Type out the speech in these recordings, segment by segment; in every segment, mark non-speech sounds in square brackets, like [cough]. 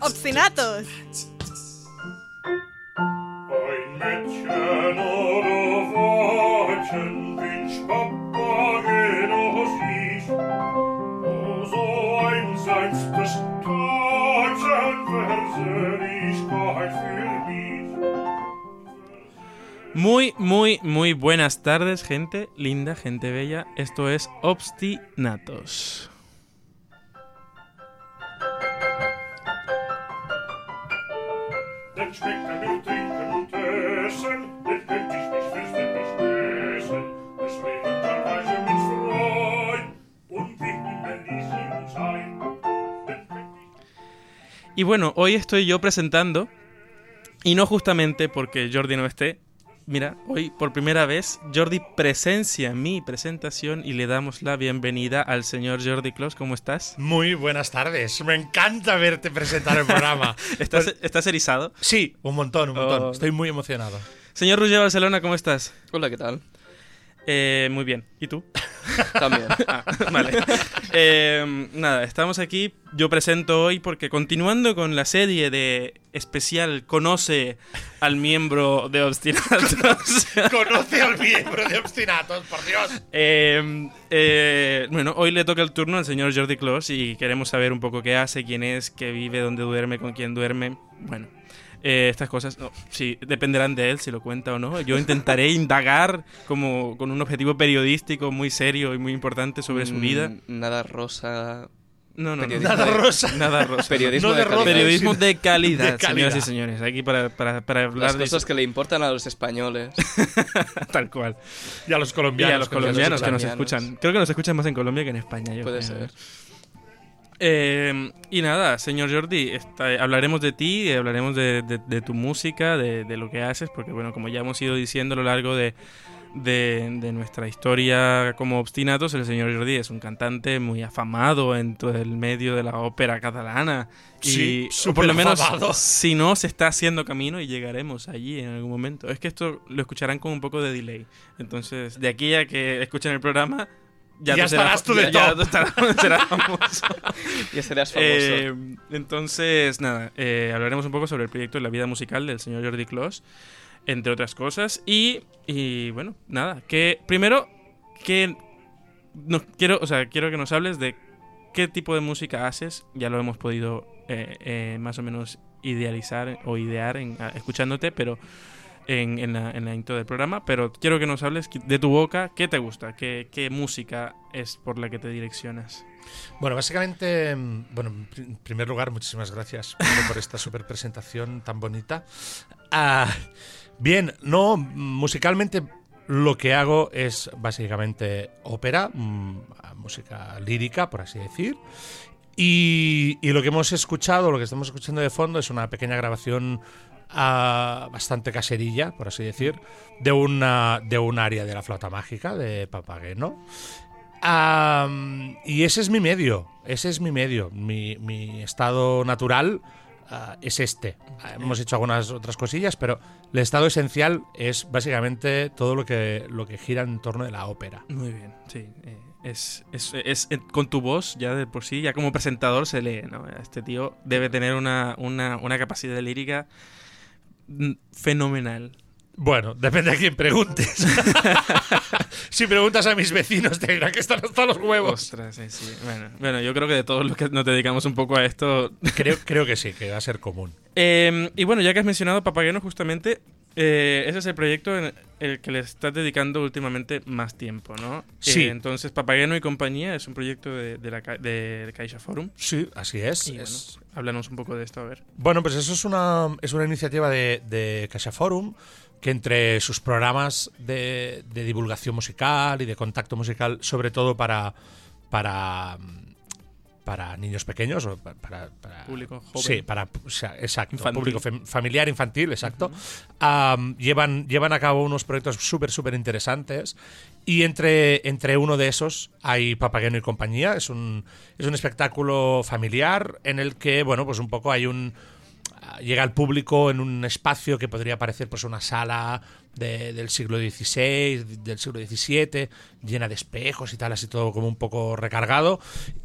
Obstinatos. Ein Mädchen oder ich. O so für mich. Muy, muy, muy buenas tardes, gente linda, gente bella. Esto es Obstinatos. Bueno, hoy estoy yo presentando, y no justamente porque Jordi no esté. Mira, hoy por primera vez Jordi presencia mi presentación y le damos la bienvenida al señor Jordi Clos. ¿Cómo estás? Muy buenas tardes. Me encanta verte presentar el programa. [laughs] ¿Estás, Pues, estás erizado? sí, un montón, un montón. Oh. Estoy muy emocionado. Señor Ruggiero Barcelona, ¿cómo estás? Hola, ¿qué tal? Eh, muy bien. ¿Y tú? [laughs] También. [laughs] Ah, vale. Eh, nada, estamos aquí. Yo presento hoy porque continuando con la serie de especial Conoce al miembro de Obstinatos. [laughs] Conoce al miembro de Obstinatos, por Dios. Eh, eh, bueno, hoy le toca el turno al señor Jordi Clos y queremos saber un poco qué hace, quién es, qué vive, dónde duerme, con quién duerme. Bueno, eh, estas cosas no, sí, dependerán de él si lo cuenta o no. Yo intentaré [laughs] indagar como con un objetivo periodístico muy serio y muy importante sobre su vida. Mm, Nada rosa. No, no, periodismo Nada de- rosa. [laughs] Nada rosa. Periodismo No de, de calidad. rosa. Periodismo de [laughs] calidad, De calidad. señoras y señores. Aquí para, para, para hablar Las de cosas eso, que le importan a los españoles. tal cual. Y a los Y colombianos. a los que nos colombianos que nos colombianos. escuchan. Creo que nos escuchan más en Colombia que en España. yo Puede creo. ser. Eh, y nada, señor Jordi, hablaremos de ti, hablaremos de, de- de tu música, de, de lo que haces, porque bueno, como ya hemos ido diciendo a lo largo de, nuestra historia como obstinatos, el señor Jordi es un cantante muy afamado en todo el medio de la ópera catalana. Sí, y o por lo menos, si no, se está haciendo camino y llegaremos allí en algún momento. Es que esto lo escucharán con un poco de delay. Entonces, de aquí a que escuchen el programa... Ya estarás tú de ya- ya top. estarás- serás famoso. [laughs] Ya serás famoso. Eh, entonces, nada, eh, hablaremos un poco sobre el proyecto de la vida musical del señor Jordi Clos, entre otras cosas. Y, y, bueno, nada, que primero, que no, quiero, o sea, quiero que nos hables de qué tipo de música haces. Ya lo hemos podido eh, eh, más o menos idealizar o idear en, escuchándote, pero en, la, intro del programa. Pero quiero que nos hables de tu boca, qué te gusta, qué, música es por la que te direccionas. Bueno, básicamente, mm, bueno, en pri- en primer lugar, muchísimas gracias por esta super presentación tan bonita. Ah, bien, no, musicalmente lo que hago es básicamente ópera, mm, música lírica, por así decir. Y lo que hemos escuchado, lo que estamos escuchando de fondo, es una pequeña grabación ah, bastante caserilla, por así decir, de una de un área de la flauta mágica de Papageno. Y ese es mi medio, ese es mi medio, mi, estado natural ah, es este. Hemos hecho algunas otras cosillas, pero el estado esencial es básicamente todo lo que, lo que gira en torno de la ópera. Muy bien, sí. eh, es, es- es- eh, con tu voz, ya de por sí, ya como presentador se lee, ¿no? Este tío debe tener una, una, una capacidad lírica fenomenal. Bueno, depende a quién preguntes. [laughs] si preguntas a mis vecinos, te dirán que están hasta los huevos. Ostras, sí, sí. Bueno, bueno, yo creo que de todos los que nos dedicamos un poco a esto. Creo, creo que sí, que va a ser común. [laughs] Eh, y bueno, ya que has mencionado Papageno, justamente, eh, ese es el proyecto en el que le estás dedicando últimamente más tiempo, ¿no? Sí. Eh, entonces, Papageno y compañía es un proyecto de, de la, ca- de Caixa Forum. Sí, así es. Y bueno, es- háblanos un poco de esto, a ver. Bueno, pues eso es una, es una iniciativa de, de Caixa Forum que entre sus programas de, de divulgación musical y de contacto musical, sobre todo para, para, para niños pequeños, o pa- para, para- Público joven. Sí, para, o sea, exacto, Infantil. público fam- familiar, infantil, exacto. Am, llevan, llevan a cabo unos proyectos súper, súper interesantes. Y entre, entre uno de esos hay Papageno y compañía. Es un, es un espectáculo familiar en el que, bueno, pues un poco hay un llega al público en un espacio que podría parecer pues una sala de- del siglo XVI, del siglo XVII, llena de espejos y tal, así todo como un poco recargado.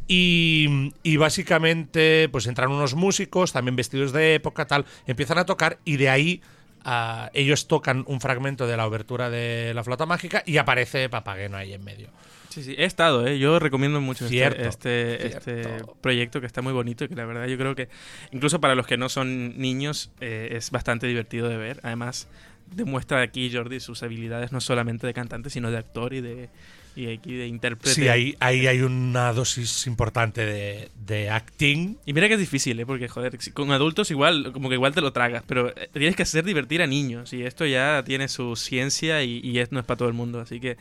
Y, básicamente pues entran unos músicos, también vestidos de época, tal, empiezan a tocar y de ahí ah, ellos tocan un fragmento de la obertura de la flauta mágica y aparece Papageno ahí en medio. Sí, sí, he estado, ¿eh? Yo recomiendo mucho este- Cierto, este, este, cierto. proyecto que está muy bonito y que la verdad yo creo que incluso para los que no son niños eh, es bastante divertido de ver. Además, demuestra aquí Jordi sus habilidades no solamente de cantante, sino de actor y de, y aquí de intérprete. Sí, ahí, ahí hay una dosis importante de, de acting. Y mira que es difícil, ¿eh? Porque, joder, con adultos igual, como que igual te lo tragas, pero eh, tienes que hacer divertir a niños y esto ya tiene su ciencia y, y es- no es para todo el mundo. Así que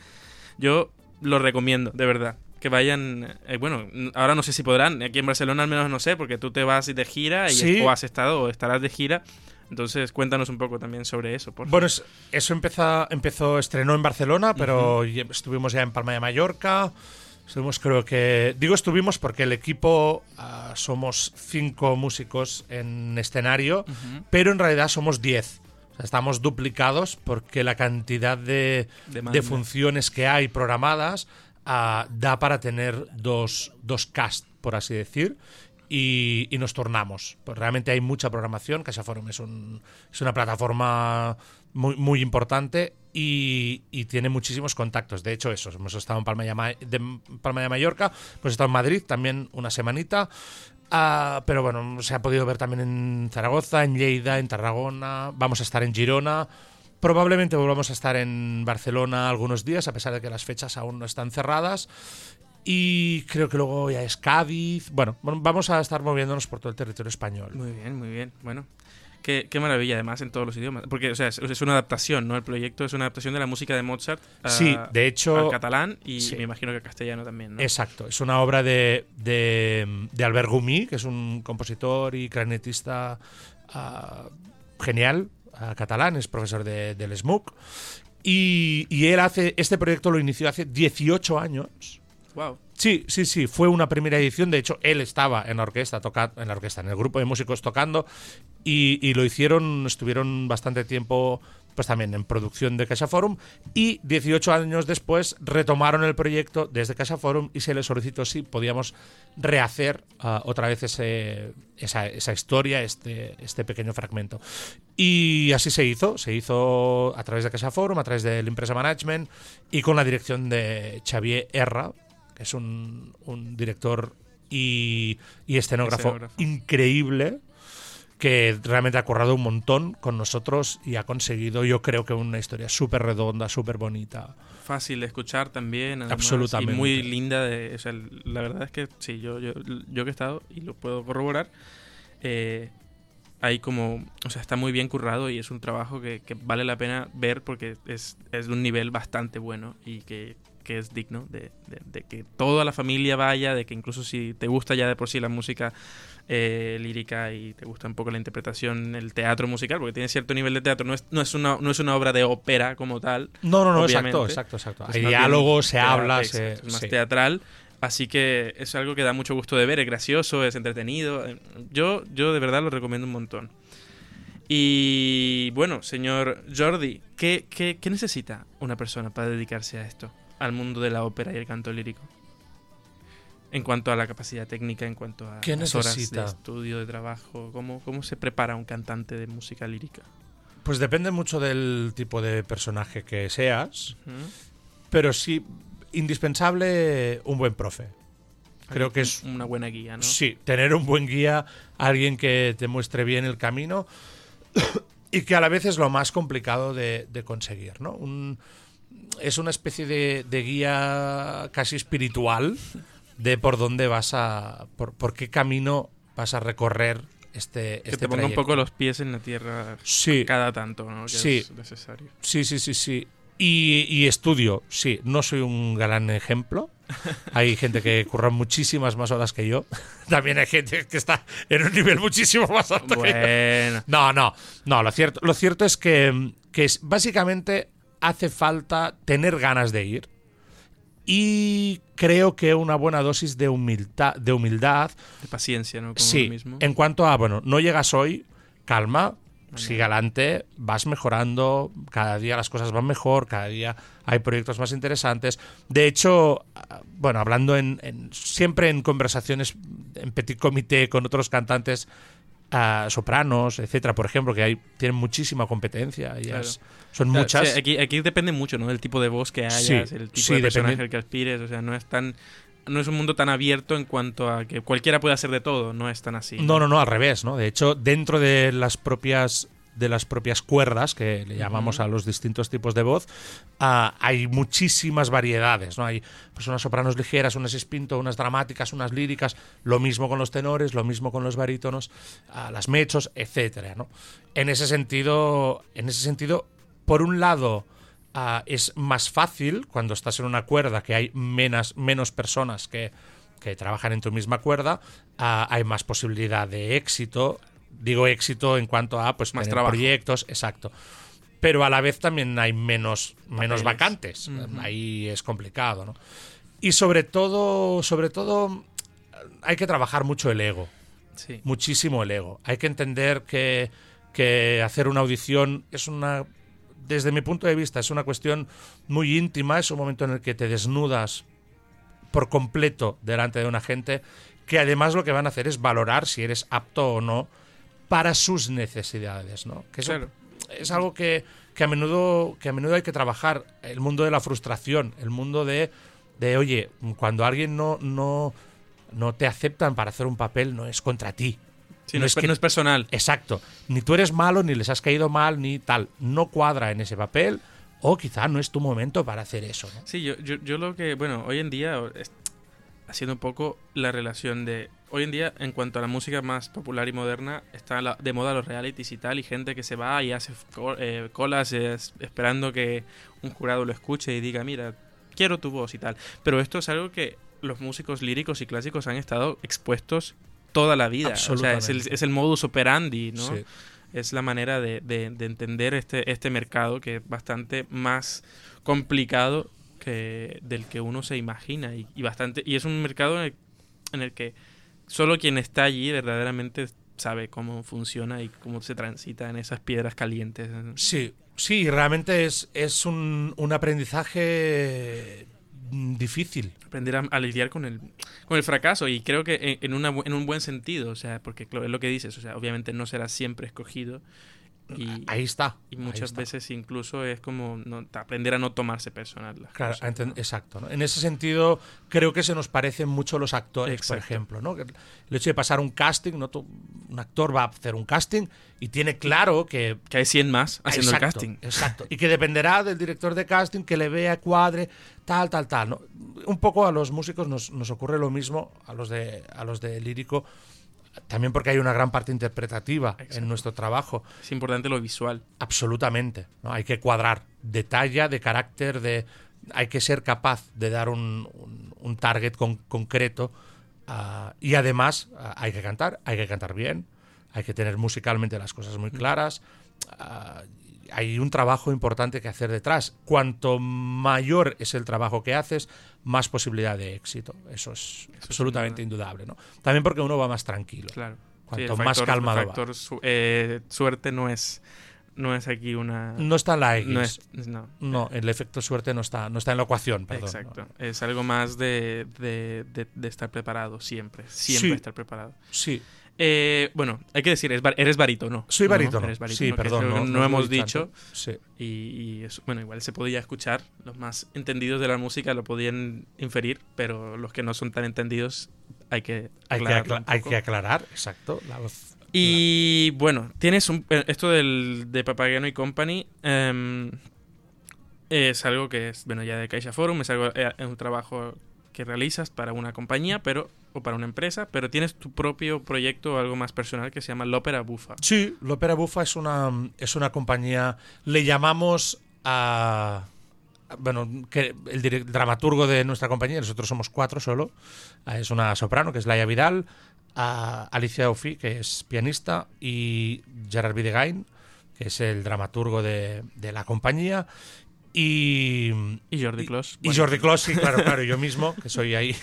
yo lo recomiendo, de verdad. Que vayan, eh, bueno, ahora no sé si podrán, aquí en Barcelona al menos no sé, porque tú te vas de gira y Sí. o has estado o estarás de gira. Entonces cuéntanos un poco también sobre eso. Por Bueno, es- eso empezó, empezó, estrenó en Barcelona, pero estuvimos ya en Palma de Mallorca. Estuvimos, creo que. Digo estuvimos porque el equipo ah, somos cinco músicos en escenario, pero en realidad somos diez. O sea, estamos duplicados porque la cantidad de, de funciones que hay programadas ah, da para tener dos, dos cast, por así decir. Y, y nos tornamos. Pues realmente hay mucha programación. Casa Forum es, un, es una plataforma muy, muy importante y, y tiene muchísimos contactos. De hecho, eso, hemos estado en Palma de, Ma- de Palma de Mallorca, pues he estado en Madrid también una semanita. Ah, pero bueno, se ha podido ver también en Zaragoza, en Lleida, en Tarragona. Vamos a estar en Girona. Probablemente volvamos a estar en Barcelona algunos días, a pesar de que las fechas aún no están cerradas. Y creo que luego ya es Cádiz. Bueno, vamos a estar moviéndonos por todo el territorio español. Muy bien, muy bien. Bueno, qué, qué maravilla además en todos los idiomas. Porque, o sea, es, es una adaptación, ¿no? El proyecto es una adaptación de la música de Mozart a- Sí, de hecho- al catalán y sí. me imagino que al castellano también, ¿no? Exacto, es una obra de, de, de Albert Gumi, que es un compositor y clarinetista ah, genial, ah, catalán, es profesor de, del SMUC. Y, y él hace, este proyecto lo inició hace 18 años. Wow. Sí, sí, sí, fue una primera edición. De hecho, él estaba en la orquesta, toca, en la orquesta, en el grupo de músicos tocando, y, y lo hicieron, estuvieron bastante tiempo, pues también en producción de Casa Forum, y 18 años después retomaron el proyecto desde Casa Forum y se les solicitó si podíamos rehacer ah, otra vez ese, esa, esa historia, este, este pequeño fragmento. Y así se hizo, se hizo a través de Casa Forum, a través del Impresa Management y con la dirección de Xavier Erra, que es un, un director y, y escenógrafo, Escenógrafo. increíble que realmente ha currado un montón con nosotros y ha conseguido, yo creo que una historia súper redonda, súper bonita. Fácil de escuchar también. además, Absolutamente. Y muy linda. De, o sea, la verdad es que sí, yo, yo, yo que he estado y lo puedo corroborar. eh, hay como, o sea, está muy bien currado y es un trabajo que, que vale la pena ver porque es, es de un nivel bastante bueno y que, que es digno de, de- de que toda la familia vaya, de que incluso si te gusta ya de por sí la música eh, lírica y te gusta un poco la interpretación, el teatro musical, porque tiene cierto nivel de teatro, no es, no es, una, no es una obra de ópera como tal, No, no, no, Obviamente. exacto, exacto, exacto. es Hay diálogo, se teatro, habla, se... es más sí. teatral. Así que es algo que da mucho gusto de ver, es gracioso, es entretenido. Eh, Yo, yo de verdad lo recomiendo un montón. Y bueno, señor Jordi, ¿qué, qué, qué necesita una persona para dedicarse a esto? Al mundo de la ópera y el canto lírico. En cuanto a la capacidad técnica, en cuanto a ¿Qué las horas de estudio, de trabajo, ¿cómo, ¿cómo se prepara un cantante de música lírica? Pues depende mucho del tipo de personaje que seas, pero sí, indispensable un buen profe. Creo que es una buena guía, ¿no? Sí, tener un buen guía, alguien que te muestre bien el camino [coughs] y que a la vez es lo más complicado de, de conseguir, ¿no? Un- es una especie de, de guía casi espiritual de por dónde vas a... por, por qué camino vas a recorrer este, Que este te ponga un trayecto. poco los pies en la tierra Sí, cada tanto, ¿no? Que Sí. es necesario. Sí, sí, sí, sí. Y, y estudio, sí, no soy un gran ejemplo. [laughs] Hay gente que curra muchísimas más horas que yo. [laughs] También hay gente que está en un nivel muchísimo más alto que yo. Bueno, No, no, no, lo cierto, lo cierto es que, que es, básicamente hace falta tener ganas de ir. Y creo que una buena dosis de humildad, de humildad de paciencia, ¿no? Sí, mismo. en cuanto a, bueno, no llegas hoy, calma, sigue adelante, vas mejorando, cada día las cosas van mejor, cada día hay proyectos más interesantes. De hecho, ah, bueno, hablando en, en- siempre en conversaciones en petit comité con otros cantantes ah, sopranos, etcétera, por ejemplo, que hay, tienen muchísima competencia, ellas son muchas. sí, aquí, aquí depende mucho, ¿no? Del tipo de voz que hayas, Sí, el tipo sí, de personaje depende- al que aspires. O sea, no es tan. No es un mundo tan abierto en cuanto a que cualquiera puede hacer de todo. No es tan así. No, no, no, al revés, ¿no? De hecho, dentro de las propias de las propias cuerdas que le llamamos a los distintos tipos de voz, ah, hay muchísimas variedades, ¿no? Hay pues, unas sopranos ligeras, unas espinto, unas dramáticas, unas líricas, lo mismo con los tenores, lo mismo con los barítonos, ah, las mechos, etcétera, ¿no? En ese sentido, en ese sentido, por un lado, ah, es más fácil cuando estás en una cuerda que hay menos, menos personas que, que trabajan en tu misma cuerda, ah, hay más posibilidad de éxito. Digo éxito en cuanto a pues Más trabajo. proyectos, exacto. Pero a la vez también hay menos, menos Papeles. vacantes. Ahí es complicado, ¿no? Y sobre todo, sobre todo, hay que trabajar mucho el ego Sí. muchísimo el ego. Hay que entender que, que hacer una audición es una, desde mi punto de vista, es una cuestión muy íntima, es un momento en el que te desnudas por completo delante de una gente que además lo que van a hacer es valorar si eres apto o no para sus necesidades, ¿no? Que eso Claro. es algo que, que a menudo que a menudo hay que trabajar el mundo de la frustración el mundo de, de oye cuando alguien no no no te aceptan para hacer un papel no es contra ti Sí, no, No es, que- no es personal. exacto ni tú eres malo ni les has caído mal ni tal no cuadra en ese papel o quizá no es tu momento para hacer eso ¿no? Sí, yo, yo, yo lo que, bueno, hoy en día, haciendo un poco la relación de, hoy en día, en cuanto a la música más popular y moderna, está la- de moda los realities y tal, y gente que se va y hace eh, colas eh, es- esperando que un jurado lo escuche y diga, mira, quiero tu voz y tal. Pero esto es algo que los músicos líricos y clásicos han estado expuestos toda la vida. O sea, es el, Absolutamente. es el modus operandi, ¿no? Sí. es la manera de, de- de entender este, este mercado que es bastante más complicado que del que uno se imagina y, y bastante y es un mercado en el, en el que solo quien está allí verdaderamente sabe cómo funciona y cómo se transita en esas piedras calientes. Sí, sí, realmente es, es un, un aprendizaje difícil. Aprender a, a lidiar con el, con el fracaso y creo que en, una en un buen sentido, o sea, porque es lo que dices, o sea, obviamente no será siempre escogido y, Ahí está. y muchas está. veces incluso es como no- aprender a no tomarse personal las Claro, cosas, ¿no? exacto. ¿no? En ese sentido, creo que se nos parecen mucho los actores, por Exacto. ejemplo. ¿no? El hecho de pasar un casting, ¿no? Tú- un actor va a hacer un casting y tiene claro que. Que hay 100 más haciendo exacto, el casting. Exacto. [laughs] Y que dependerá del director de casting que le vea, cuadre, tal, tal, tal. ¿no? Un poco a los músicos nos, nos ocurre lo mismo, a los de, a los de lírico, también porque hay una gran parte interpretativa Exacto. en nuestro trabajo. Es importante lo visual. Absolutamente. ¿no? Hay que cuadrar de talla, de carácter, de hay que ser capaz de dar un, un- un target con- concreto ah, y además ah, hay que cantar, hay que cantar bien, hay que tener musicalmente las cosas muy claras. ah, hay un trabajo importante que hacer detrás. Cuanto mayor es el trabajo que haces, más posibilidad de éxito. Eso es absolutamente indudable. ¿no? También porque uno va más tranquilo. Claro. Cuanto más factor- calmado el va. factor su- eh, suerte no es, no es aquí una. No está en la X. no es. No. No, el efecto suerte no está, no está en la ecuación, perdón. Exacto. Es algo más de, de, de- de estar preparado siempre. Siempre Sí. estar preparado. Sí, Eh, bueno, hay que decir, eres barítono. soy ¿no? barítono. Barítono, sí, perdón. No, no, hemos he dicho. Sí. Y, y eso- bueno, igual se podía escuchar. Los más entendidos de la música lo podían inferir, pero los que no son tan entendidos hay que Hay, que acla- hay que aclarar, exacto. La voz. Y bueno, tienes un, eh, esto del, de Papageno y Company. em, es algo que es, bueno, ya de Caixa Forum, es algo, eh, es un trabajo que realizas para una compañía, pero o para una empresa, pero tienes tu propio proyecto o algo más personal que se llama L'Opera Bufa. Sí, L'Opera Bufa es una, es una compañía. Le llamamos a. Bueno, que el dramaturgo de nuestra compañía, nosotros somos cuatro solo, es una soprano que es Laia Vidal, a Alicia Ofi, que es pianista, y Gerard Videgain, que es el dramaturgo de, de la compañía, y, Y Jordi Clos. Y Jordi Clos, sí, claro, [laughs] claro, yo mismo, que soy ahí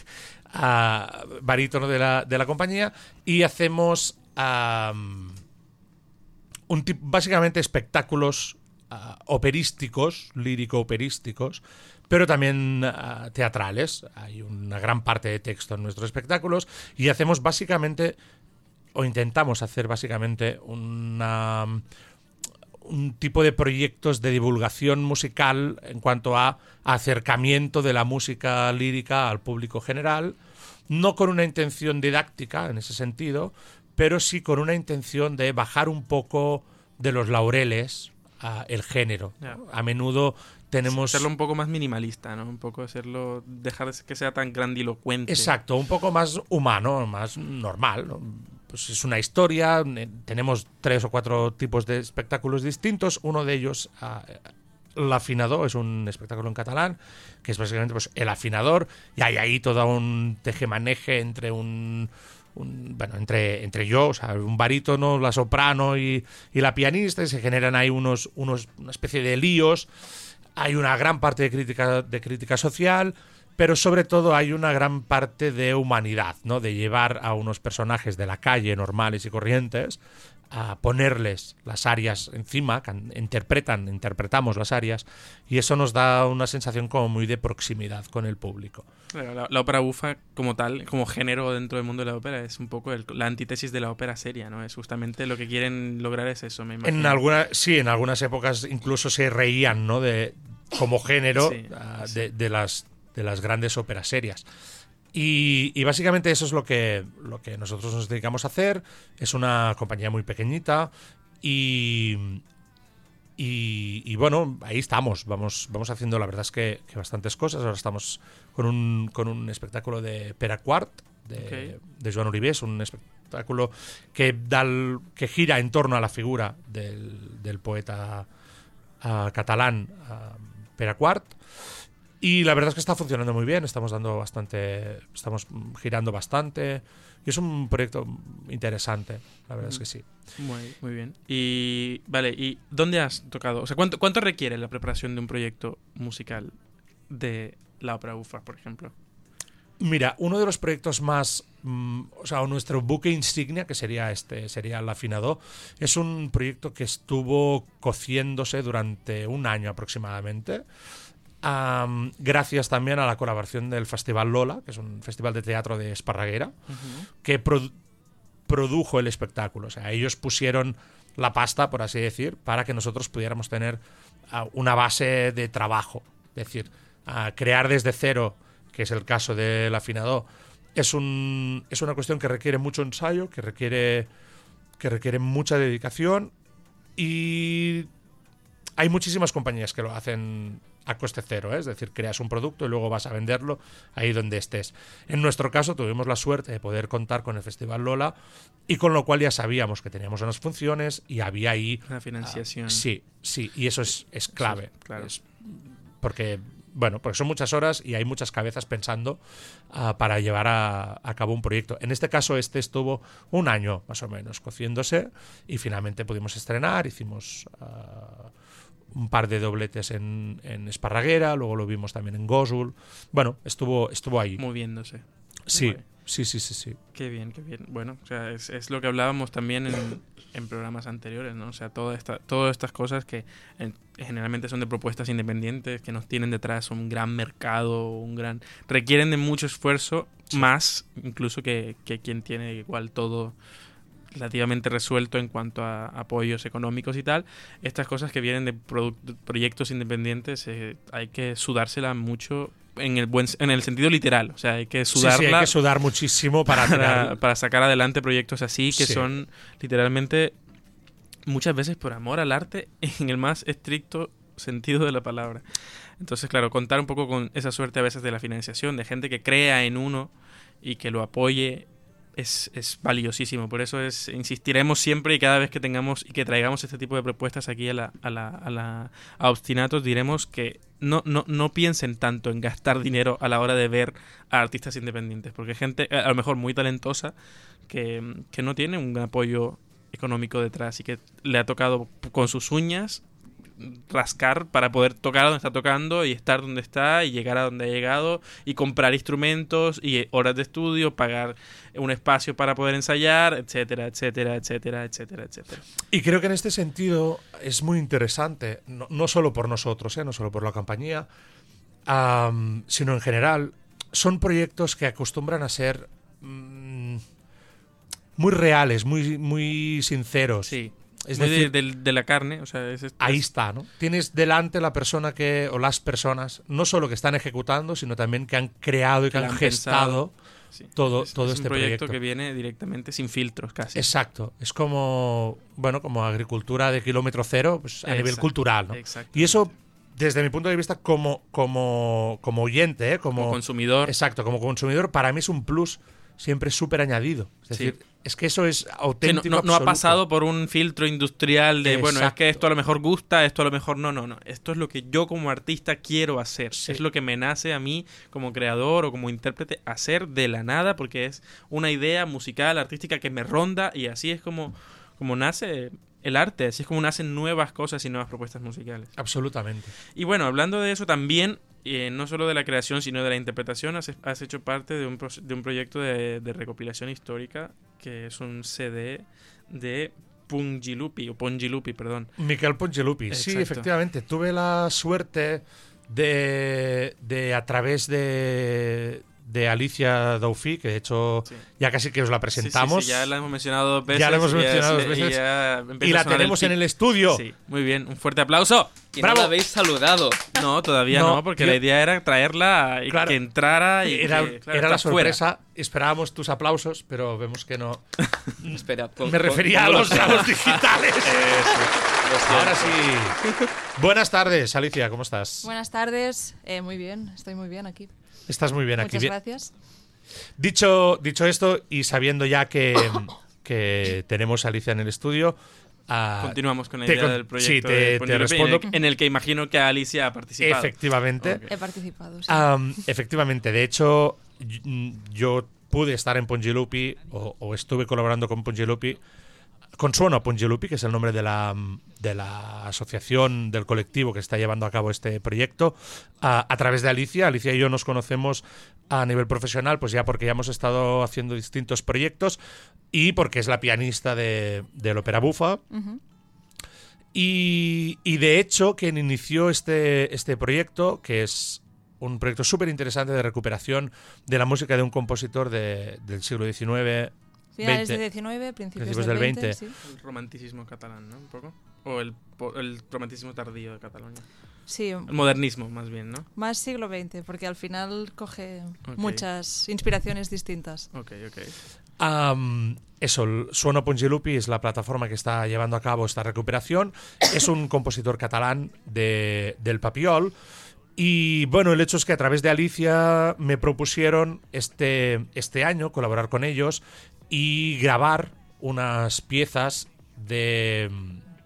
ah, barítono de la, de la compañía, y hacemos un básicamente espectáculos ah, operísticos, lírico-operísticos, pero también ah, teatrales. Hay una gran parte de texto en nuestros espectáculos y hacemos básicamente, o intentamos hacer básicamente, una, un tipo de proyectos de divulgación musical en cuanto a acercamiento de la música lírica al público general, no con una intención didáctica en ese sentido, pero sí con una intención de bajar un poco de los laureles el género. A menudo tenemos... Hacerlo un poco más minimalista, ¿no? Un poco hacerlo. Dejar de que sea tan grandilocuente. Exacto, un poco más humano, más normal. ¿no? Pues es una historia, eh, tenemos tres o cuatro tipos de espectáculos distintos, uno de ellos... ah, el afinador es un espectáculo en catalán que es básicamente pues, el afinador y hay ahí todo un tejemaneje entre un, un- bueno entre entre yo o sea un barítono la soprano y, y la pianista y se generan ahí unos unos una especie de líos hay una gran parte de crítica de crítica social pero sobre todo hay una gran parte de humanidad, ¿no? De llevar a unos personajes de la calle normales y corrientes a ponerles las arias encima, can- interpretan, interpretamos las arias y eso nos da una sensación como muy de proximidad con el público. Claro, La, la ópera bufa, como tal, como género dentro del mundo de la ópera, es un poco el- la antítesis de la ópera seria, ¿no? Es justamente lo que quieren lograr es eso, me imagino. En alguna, sí, en algunas épocas incluso se reían, ¿no? De como género Sí, ah, sí. De, de las de las grandes óperas serias. Y, y básicamente eso es lo que, lo que nosotros nos dedicamos a hacer. Es una compañía muy pequeñita y, y, y bueno, ahí estamos. Vamos, vamos haciendo, la verdad es que, que bastantes cosas. Ahora estamos con un, con un espectáculo de Peraquart, de, Joan Uribés, un espectáculo que, da el- que gira en torno a la figura del, del poeta ah, catalán ah, Peraquart. Y la verdad es que está funcionando muy bien, estamos dando bastante, estamos mm, girando bastante. Y es un proyecto interesante, la verdad es que sí. Muy, muy bien. Y, vale, ¿y dónde has tocado? O sea, ¿cuánto, ¿cuánto requiere la preparación de un proyecto musical de la ópera bufa, por ejemplo? Mira, uno de los proyectos más, mm, o sea, nuestro buque insignia, que sería este, sería el afinador, es un proyecto que estuvo cociéndose durante un año aproximadamente. Gracias también a la colaboración del Festival Lola, que es un festival de teatro de Esparraguera, que produ- produjo el espectáculo. O sea, ellos pusieron la pasta, por así decir, para que nosotros pudiéramos tener ah, una base de trabajo. Es decir, ah, crear desde cero, que es el caso del afinador, es, un, es una cuestión que requiere mucho ensayo, que requiere, que requiere mucha dedicación y hay muchísimas compañías que lo hacen a coste cero, ¿eh? es decir, creas un producto y luego vas a venderlo ahí donde estés. En nuestro caso tuvimos la suerte de poder contar con el Festival Lola y con lo cual ya sabíamos que teníamos unas funciones y había ahí... La financiación. ah, sí, sí, y eso es, es clave. Claro. Es- porque, bueno, porque son muchas horas y hay muchas cabezas pensando ah, para llevar a, a cabo un proyecto. En este caso, este estuvo un año más o menos cociéndose y finalmente pudimos estrenar, hicimos ah, un par de dobletes en, en Esparraguera, luego lo vimos también en Gosul. Bueno, estuvo, estuvo ahí. Moviéndose. Sí, sí, sí, sí, sí. Qué bien, qué bien. Bueno, o sea, es, es lo que hablábamos también en, en programas anteriores, ¿no? O sea, toda esta, todas estas cosas que eh, generalmente son de propuestas independientes, que nos tienen detrás un gran mercado, un gran... requieren de mucho esfuerzo, más incluso que, que quien tiene igual todo relativamente resuelto en cuanto a apoyos económicos y tal. Estas cosas que vienen de proyectos independientes eh, hay que sudársela mucho en el buen en el sentido literal, o sea, hay que sudarla sí, hay que sudar muchísimo para, para, [laughs] para sacar adelante proyectos así que Sí. son literalmente muchas veces por amor al arte en el más estricto sentido de la palabra. Entonces, claro, contar un poco con esa suerte a veces de la financiación, de gente que crea en uno y que lo apoye, es, es valiosísimo. Por eso es insistiremos siempre y cada vez que tengamos y que traigamos este tipo de propuestas aquí a la, a la, a la a Obstinatos, diremos que no, no, no piensen tanto en gastar dinero a la hora de ver a artistas independientes, porque gente a lo mejor muy talentosa que, que no tiene un apoyo económico detrás y que le ha tocado con sus uñas rascar para poder tocar donde está tocando y estar donde está y llegar a donde ha llegado y comprar instrumentos y eh, horas de estudio, pagar un espacio para poder ensayar, etcétera, etcétera, etcétera, etcétera, etcétera. Y creo que en este sentido es muy interesante, no, no solo por nosotros, ¿eh? no solo por la compañía, sino en general, son proyectos que acostumbran a ser mm, muy reales, muy, muy sinceros. Sí. Es Muy decir, de, la carne, o sea, es, es- ahí está, ¿no? Tienes delante la persona que, o las personas, no solo que están ejecutando, sino también que han creado y que, Que han, gestado. sí. todo- Es- todo es este un proyecto, proyecto. que viene directamente sin filtros casi. Exacto. Es como, bueno, como agricultura de kilómetro cero, pues a nivel cultural. Y eso, desde mi punto de vista, como, como, como oyente, ¿eh? como, como consumidor. Exacto, como consumidor, para mí es un plus siempre súper añadido. Es Sí. decir, es que eso es Sí, no, auténtico. no- no ha pasado por un filtro industrial de, bueno, es que esto a lo mejor gusta, esto a lo mejor no, no, no. Esto es lo que yo como artista quiero hacer. Sí. Es lo que me nace a mí como creador o como intérprete hacer de la nada porque es una idea musical, artística que me ronda y así es como, como nace el arte, así es como nacen nuevas cosas y nuevas propuestas musicales. Absolutamente. Y bueno, hablando de eso también, eh, no solo de la creación, sino de la interpretación, has, has hecho parte de un, pro- de un proyecto de, de recopilación histórica, que es un CD de Pungilupi, o Pongilupi, perdón. Miquel Pongelupi. Sí, Exacto. efectivamente. Tuve la suerte de, de a través de, de Alicia Daufi, que de hecho Sí. ya casi que os la Sí, sí, presentamos. sí, ya la hemos mencionado dos veces. Ya la hemos y mencionado dos veces. y la tenemos en el estudio. Sí, muy bien. Un fuerte aplauso. Y ¡Bravo! no la habéis saludado. No, todavía No, no, porque yo- la idea era traerla y Claro. que entrara y Era, que, claro, era la fuera. sorpresa. Esperábamos tus aplausos, pero vemos que no. [laughs] Espera, pon- Me refería a los, a los digitales. [laughs] Lo siento. Ahora sí. [laughs] Buenas tardes, Alicia, ¿cómo estás? Buenas tardes, Eh, muy bien, estoy muy bien aquí. Estás muy bien aquí. Muchas gracias. Dicho, dicho esto, y sabiendo ya que, [coughs] que tenemos a Alicia en el estudio, ah, Continuamos con la te idea con- del sí, proyecto te- de te Pongilupi, respondo. En el, en el que imagino que Alicia ha participado. efectivamente. Ok. He participado. sí. Am, efectivamente, de hecho, y- yo pude estar en Pongilupi o, o estuve colaborando con Pongilupi, con Suono Pongilupi, que es el nombre de la, de la asociación, del colectivo que está llevando a cabo este proyecto, a, a través de Alicia. Alicia y yo nos conocemos a nivel profesional, pues ya porque ya hemos estado haciendo distintos proyectos y porque es la pianista de, del Ópera Bufa. Y, y de hecho, quien inició este, este proyecto, que es un proyecto súper interesante de recuperación de la música de un compositor de- del siglo XIX. Finales 20. del 19, principios, Principios del del 20. 20. sí. El romanticismo catalán, ¿no? Un poco. O el, po- el romanticismo tardío de Cataluña. Sí, El modernismo, más bien, ¿no? más siglo XX, porque al final coge muchas inspiraciones distintas. Ok, ok. Am, eso, el Suono Pongilupi es la plataforma que está llevando a cabo esta recuperación. Es un compositor catalán de, del Papiol. Y bueno, el hecho es que a través de Alicia me propusieron este, este año colaborar con ellos y grabar unas piezas de,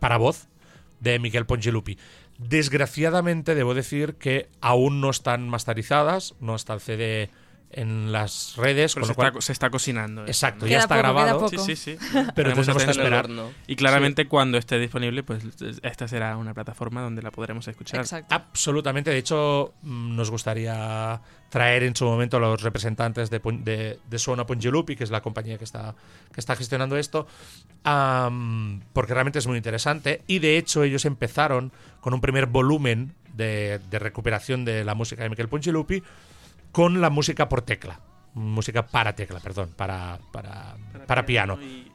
para voz de Miguel Pongilupi. Desgraciadamente debo decir que aún no están masterizadas, no está el CD en las redes, Pero con se, lo cual- está, se está cocinando. esto, Exacto, ya está poco, grabado. Sí, sí, sí. [laughs] Pero tenemos que esperar. Y claramente cuando esté disponible, pues esta será una plataforma donde la podremos escuchar. Exacto. Absolutamente. De hecho, mm, nos gustaría traer en su momento a los representantes de, Pon- de, de Suona Pongilupi, que es la compañía que está, que está gestionando esto, porque realmente es muy interesante. Y de hecho, ellos empezaron con un primer volumen de, de recuperación de la música de Michael Pongilupi con la música por tecla. Música para tecla, perdón, para, para, para piano. y-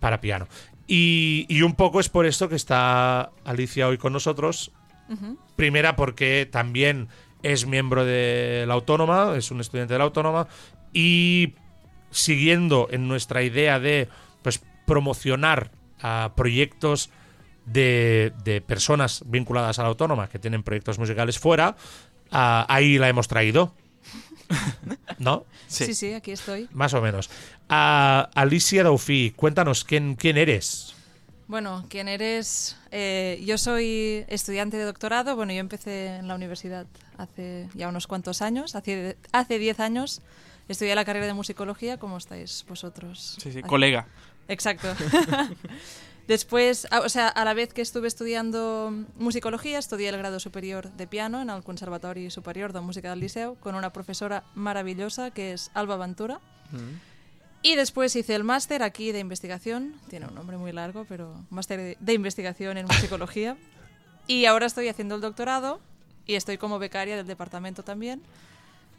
para piano. Y, y un poco es por esto que está Alicia hoy con nosotros. Primera porque también es miembro de la Autónoma, es un estudiante de la Autónoma y siguiendo en nuestra idea de pues promocionar a proyectos de, de personas vinculadas a la Autónoma que tienen proyectos musicales fuera, ah, ahí la hemos traído. [laughs] ¿No? Sí. Sí, sí, aquí estoy. Más o menos. Alicia Daufi, cuéntanos quién, quién eres. Bueno, ¿quién eres? Eh, yo soy estudiante de doctorado. Bueno, yo empecé en la universidad hace ya unos cuantos años. Hace hace 10 años estudié la carrera de musicología, como estáis vosotros. Sí, sí, colega. Exacto. [laughs] Después, a- o sea, a la vez que estuve estudiando musicología, estudié el grado superior de piano en el Conservatori Superior de Música del Liceu con una profesora maravillosa que es Alba Ventura. Mm. Y después hice el máster aquí de investigación, tiene un nombre muy largo, pero máster de investigación en musicología. [laughs] Y ahora estoy haciendo el doctorado y estoy como becaria del departamento también.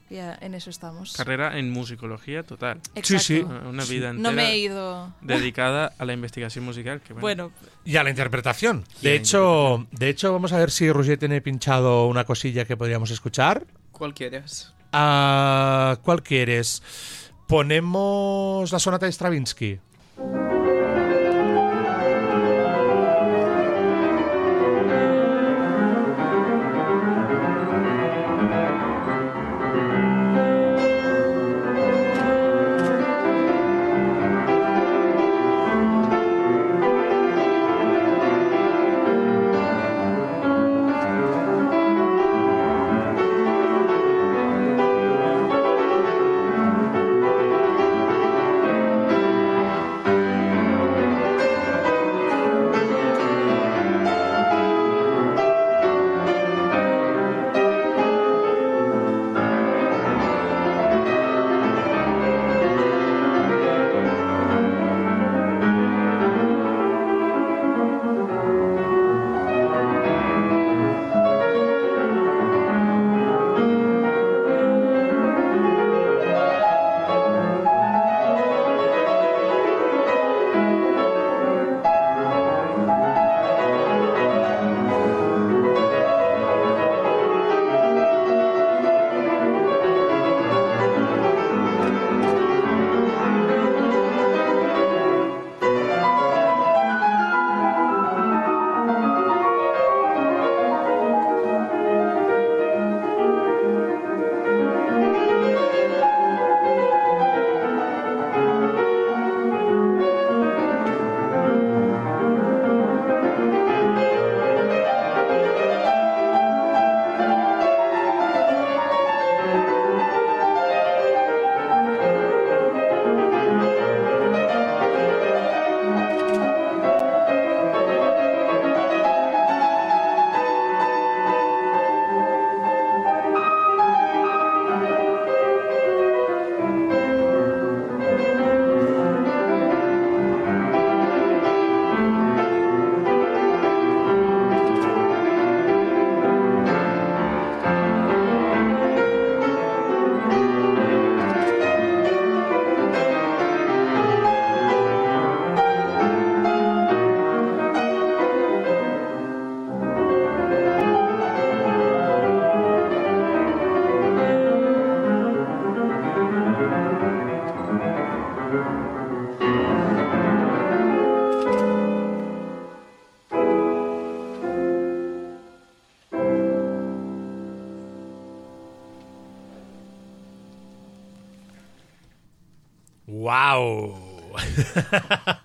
Ya en eso estamos. Carrera en musicología total. Exacto. Sí, sí. Una vida entera No me he ido. dedicada a la investigación musical. Que bueno, Bueno, Y a la interpretación. De la hecho, de hecho, vamos a ver si Roger tiene pinchado una cosilla que podríamos escuchar. ¿Cuál quieres? Ah, ¿Cuál quieres? Ponemos la sonata de Stravinsky.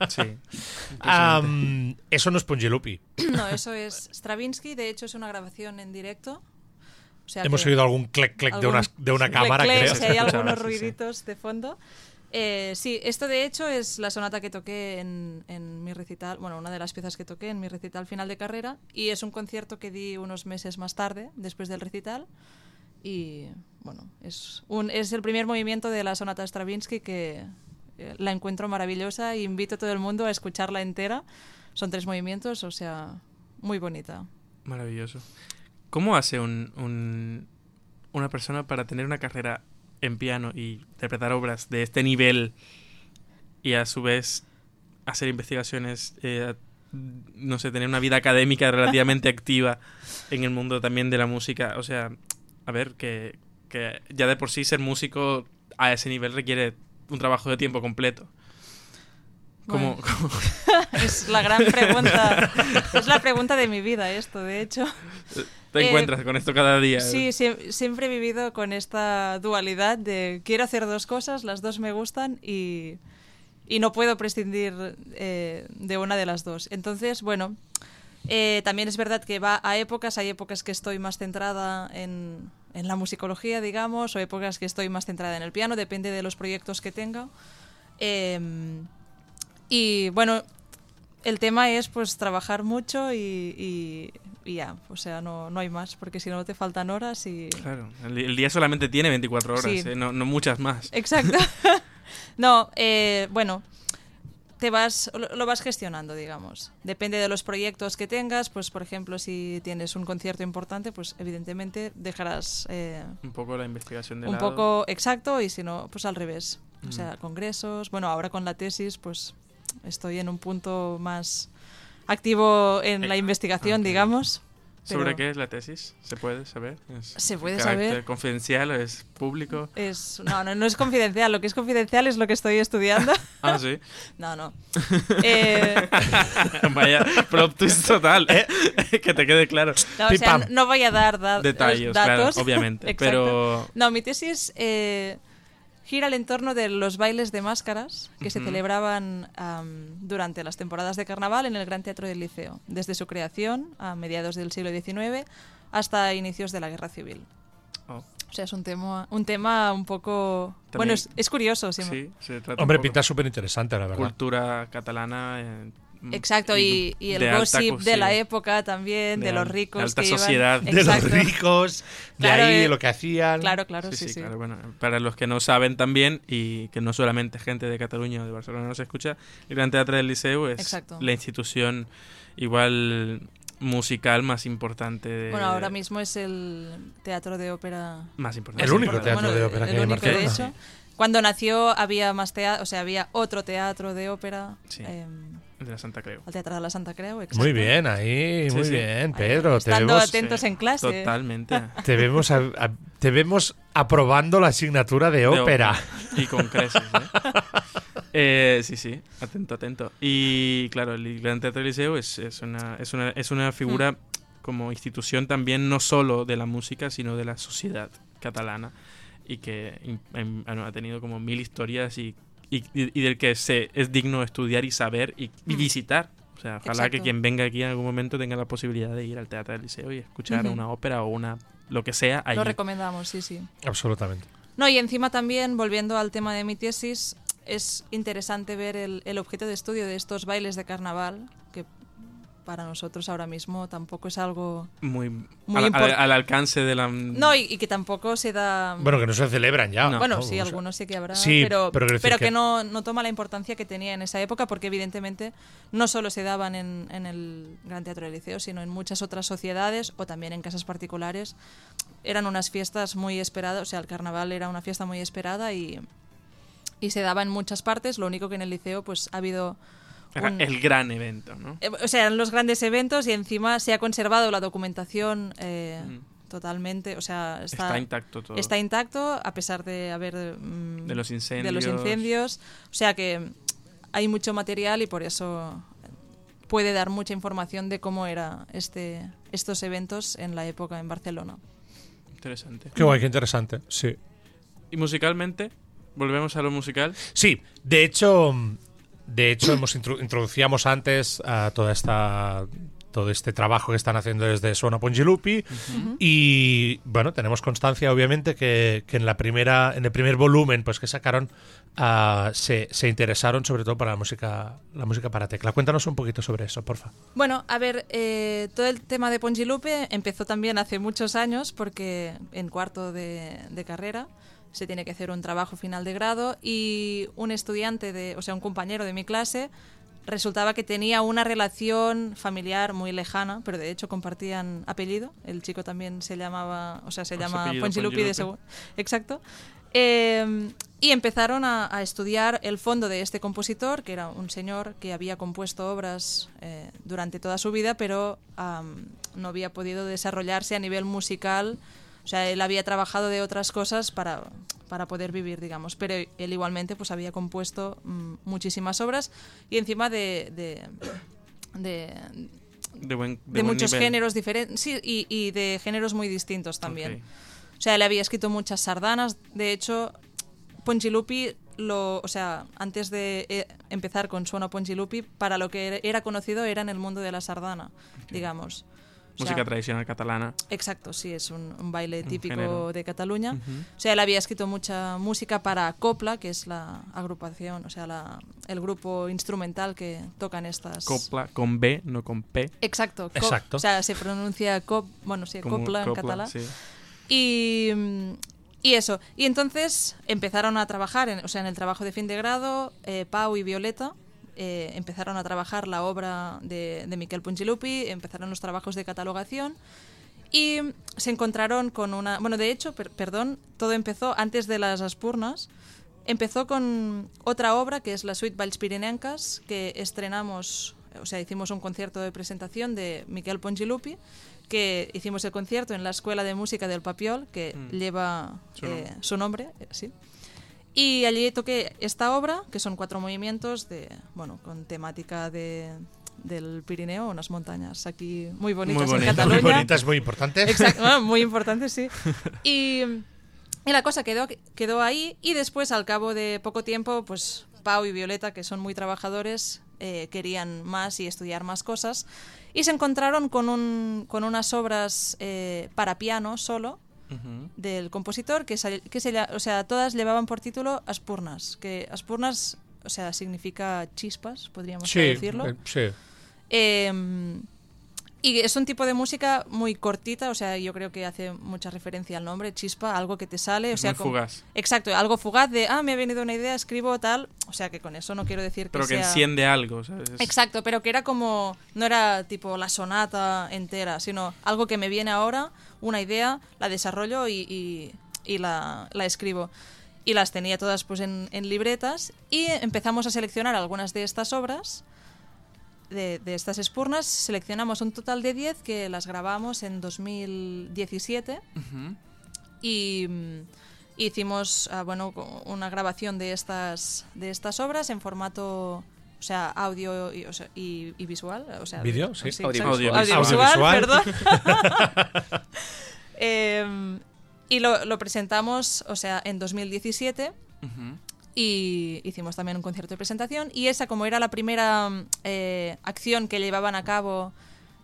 Sí. Am, eso no es Pongelupi. no, eso es Stravinsky. De hecho, es una grabación en directo. O sea Hemos oído algún clec clec de una, de una cámara, clic, creo. si hay algunos sí, sí. ruiditos de fondo. Eh, sí, esto de hecho es la sonata que toqué en, en mi recital, bueno, una de las piezas que toqué en mi recital final de carrera y es un concierto que di unos meses más tarde, después del recital. Y bueno, es, un, es el primer movimiento de la sonata Stravinsky que la encuentro maravillosa e invito a todo el mundo a escucharla entera. Son tres movimientos, o sea, muy bonita. Maravilloso. ¿Cómo hace un, un- una persona para tener una carrera en piano y interpretar obras de este nivel y a su vez hacer investigaciones, eh, no sé, tener una vida académica relativamente [laughs] activa en el mundo también de la música? O sea, a ver, que, que ya de por sí ser músico a ese nivel requiere un trabajo de tiempo completo. ¿Cómo, Bueno. cómo- [laughs] Es la gran pregunta. [laughs] es la pregunta de mi vida esto, de hecho. te Eh, encuentras con esto cada día? Sí, sie- siempre he vivido con esta dualidad de quiero hacer dos cosas, las dos me gustan y, y no puedo prescindir eh, de una de las dos. Entonces, bueno, eh, también es verdad que va a épocas, hay épocas que estoy más centrada en, en la musicología, digamos, o épocas que estoy más centrada en el piano, depende de los proyectos que tenga. Em, y bueno, el tema es pues trabajar mucho y, y- y ya, o sea, no, no hay más, porque si no te faltan horas y... Claro, el, el día solamente tiene 24 horas, Sí. ¿eh? no, no muchas más. Exacto. [laughs] no, eh, bueno, te vas, lo, vas gestionando, digamos. Depende de los proyectos que tengas, pues por ejemplo, si tienes un concierto importante, pues evidentemente dejarás eh, Un poco la investigación de un lado. poco exacto y si no, pues al revés. O Mm. sea, congresos. Bueno, ahora con la tesis, pues estoy en un punto más activo en la Eh, investigación, ok. digamos. ¿Sobre qué es la tesis? ¿Se puede saber? ¿Es Se puede saber. confidencial? ¿Es público? Es, no, no, no es confidencial. Lo que es confidencial es lo que estoy estudiando. [laughs] Ah, sí. No, no. [laughs] Eh, [laughs] Vaya, twist total. Eh. que te quede claro. no, o sea, no- voy a dar da- Detalles, claro, datos. obviamente, Exacto. pero- No, mi tesis eh, gira al entorno de los bailes de máscaras que se celebraban am, durante las temporadas de carnaval en el Gran Teatro del Liceo, desde su creación a mediados del siglo XIX hasta inicios de la Guerra Civil. Oh, O sea, es un tema un, tema un poco... También- Bueno, es, es curioso. sí. sí, se trata Hombre, pinta súper interesante, la verdad. cultura catalana. eh, Exacto, y, y el de gossip de la época también, de, De los ricos. de alta que iban- sociedad. [laughs] De Exacto. los ricos, de Claro, ahí eh, lo que hacían. Claro, claro, Sí, sí, sí, sí. claro. Bueno, para los que no saben también, y que no solamente gente de Cataluña o de Barcelona nos escucha, el Gran Teatro del Liceu es Exacto. la institución igual musical más importante de... Bueno, ahora mismo es el teatro de ópera. Más importante. El único teatro de ópera el que hay en único, de hecho. Cuando nació había más teatro, o sea, había otro teatro de ópera. Sí. El de la Santa Creu. al Teatro de la Santa Creu. exacto. Muy bien, ahí, Sí, muy sí. bien, Ahí, Pedro. Te estando vemos, atentos en clase. Totalmente. [laughs] te, vemos a- a- te vemos aprobando la asignatura de De ópera. Y con creces, ¿eh? [laughs] Eh, sí, sí, atento, atento. Y claro, el Gran Teatro del Liceu es, es, una, es, una, es una figura como institución también no solo de la música, sino de la sociedad catalana y que em- ha tenido como mil historias y, y, y del que se, es digno estudiar y saber y, y visitar. O sea, ojalá que quien venga aquí en algún momento tenga la posibilidad de ir al Teatro del Liceo y escuchar una ópera o una lo que sea allí. Lo recomendamos, sí, sí. Absolutamente. No, y encima también, volviendo al tema de mi tesis, es interesante ver el, el objeto de estudio de estos bailes de carnaval, para nosotros ahora mismo tampoco es algo... Muy, Muy al, al- import- al alcance de la... No, y, y que tampoco se da... Bueno, que no se celebran ya. No. Bueno, ¿no? sí, algunos sí que habrá, Sí, pero, pero que, que- no, no toma la importancia que tenía en esa época, porque evidentemente no solo se daban en, en el Gran Teatro del Liceo, sino en muchas otras sociedades o también en casas particulares. Eran unas fiestas muy esperadas, o sea, el carnaval era una fiesta muy esperada y, y se daba en muchas partes, lo único que en el liceo pues ha habido... Era un- el gran evento, ¿no? eh, O sea, eran los grandes eventos y encima se ha conservado la documentación eh, Mm. totalmente, o sea, Está, está, intacto todo. Está intacto a pesar de haber mm, De los de los incendios. incendios. O sea que hay mucho material y por eso puede dar mucha información de cómo era este estos eventos en la época en Barcelona. Interesante. Qué guay, qué interesante. Sí. ¿Y musicalmente? ¿Volvemos a lo musical? Sí, de hecho, de hecho hemos intro- introducíamos antes a toda esta todo este trabajo que están haciendo desde Suona Pongilupi y bueno, tenemos constancia obviamente que, que en la primera en el primer volumen pues que sacaron ah, se, se interesaron sobre todo para la música la música para tecla. Cuéntanos un poquito sobre eso, porfa. Bueno, a ver, eh, todo el tema de Pongilupe empezó también hace muchos años porque en cuarto de, de carrera se tiene que hacer un trabajo final de grado y un estudiante, de, o sea, un compañero de mi clase, resultaba que tenía una relación familiar muy lejana, pero de hecho compartían apellido. El chico también se llamaba, o sea, se su llama Pongilupi de seguro. Exacto. Eh, y empezaron a, a estudiar el fondo de este compositor, que era un señor que había compuesto obras eh, durante toda su vida, pero no había podido desarrollarse a nivel musical. O sea, él había trabajado de otras cosas para, para poder vivir, digamos. Pero él igualmente pues había compuesto mm, muchísimas obras y encima de, de, de, De, buen, de buen muchos nivel. géneros diferentes sí, y, y de géneros muy distintos también. O sea, él había escrito muchas sardanas. De hecho, Ponchilupi, lo, o sea, antes de eh, empezar con Suona Ponchilupi, para lo que era- era conocido era en el mundo de la sardana, digamos. O Música sea, tradicional catalana. Exacto, sí, es un, un baile típico de Cataluña. Ujú. O sea, él había escrito mucha música para Copla, que es la agrupación, o sea, la- el grupo instrumental que tocan estas... Copla con B, no con P. Exacto, Exacto. O sea, se pronuncia cop, bueno, sí, como Copla en catalán. sí. Y, y eso. Y entonces empezaron a trabajar, en, o sea, en el trabajo de fin de grado, eh, Pau y Violeta eh, empezaron a trabajar la obra de, de Miquel empezaron los trabajos de catalogación y se encontraron con una... Bueno, de hecho, per- perdón, todo empezó antes de las Aspurnas. Empezó con otra obra que es la Suite Valls que estrenamos, o sea, hicimos un concierto de presentación de Miquel Pongilupi, que hicimos el concierto en la Escuela de Música del Papiol, que Mm. lleva Su eh, nombre. su nombre, eh, sí. Y allí toqué esta obra, que son cuatro movimientos de, bueno, con temática de, del Pirineo, unas montañas aquí muy bonitas bonita, en muy Cataluña. Muy bonita, es muy importante. Exacto, [laughs] bueno, muy importante, sí. Y, y la cosa quedó, quedó ahí y después, al cabo de poco tiempo, pues Pau y Violeta, que son muy trabajadores, eh, querían más y estudiar más cosas y se encontraron con, un, con unas obras eh, para piano solo Del compositor que, sal- que se, o sea, todas llevaban por título Aspurnas, que Aspurnas, o sea, significa chispas, podríamos Sí, decirlo. eh, sí. Eh, y es un tipo de música muy cortita, o sea, yo creo que hace mucha referencia al nombre, chispa, algo que te sale, o sea, muy como- fugaz. Exacto, algo fugaz de, ah, me ha venido una idea, escribo tal, o sea, que con eso no quiero decir que Pero que sea... enciende algo, ¿sabes? Es- Exacto, pero que era como, no era tipo la sonata entera, sino algo que me viene ahora, una idea, la desarrollo y, y- y la, la escribo. Y las tenía todas pues en, en libretas y empezamos a seleccionar algunas de estas obras, de, de estas espurnas, seleccionamos un total de 10 que las grabamos en 2017 Ujú. y mm, hicimos ah, bueno una grabación de estas de estas obras en formato o sea audio y, o sea, y- y visual o sea ¿Vídeo? Sí. exacto. Audiovisual. audiovisual, Audiovisual. perdón [laughs] [laughs] Em, y lo, lo presentamos o sea en 2017 Ujú. Y hicimos también un concierto de presentación. Y esa como era la primera mm, eh, acción que llevaban a cabo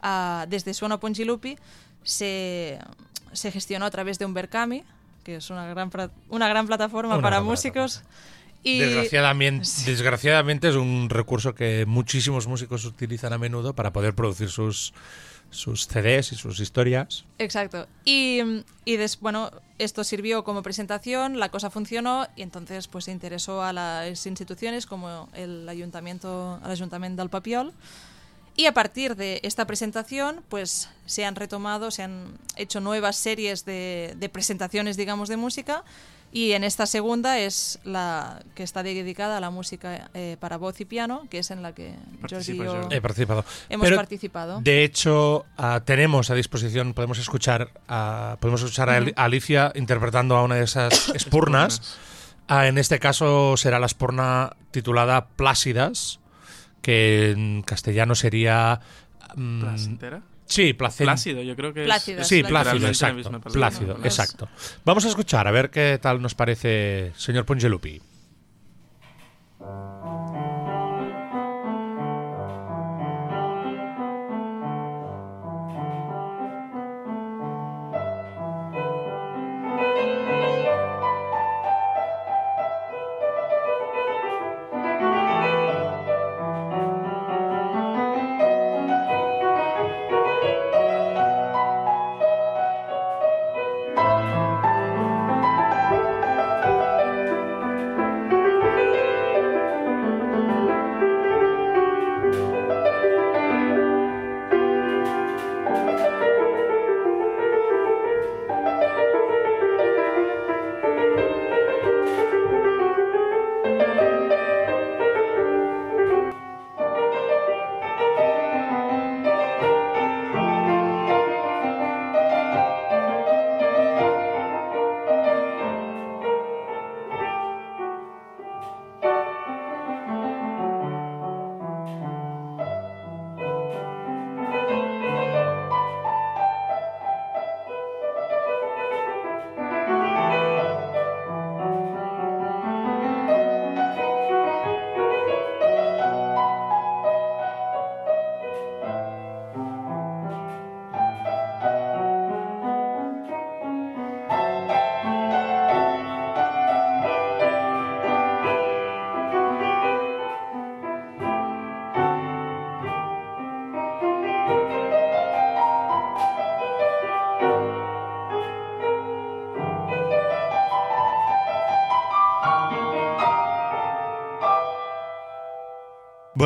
ah, desde Suono Pongilupi se, se gestionó a través de un Berkami que es una gran, una gran plataforma Una para gran músicos. y Desgraciadamente, [laughs] desgraciadamente es un recurso que muchísimos músicos utilizan a menudo para poder producir sus, sus CDs y sus historias. Exacto. Y, y des- bueno, esto sirvió como presentación, la cosa funcionó y entonces pues interesó a las instituciones como el ayuntamiento, al ayuntamiento del Papiol. Y a partir de esta presentación, pues se han retomado, se han hecho nuevas series de, de presentaciones, digamos, de música. Y en esta segunda es la que está dedicada a la música eh, para voz y piano, que es en la que Jordi y yo Jordi. He participado. hemos Pero, participado. De hecho, ah, tenemos a disposición, podemos escuchar, a, podemos escuchar a a Alicia interpretando a una de esas [coughs] espurnas. Ah, en este caso será la espurna titulada Plácidas, que en castellano sería... mm, ¿Placentera? Sí, placen- Plácido, yo creo que es. Plácida. Sí, Plácido. plácido, exacto. Plácido, exacto. Vamos a escuchar, a ver qué tal nos parece, señor Pongelupi.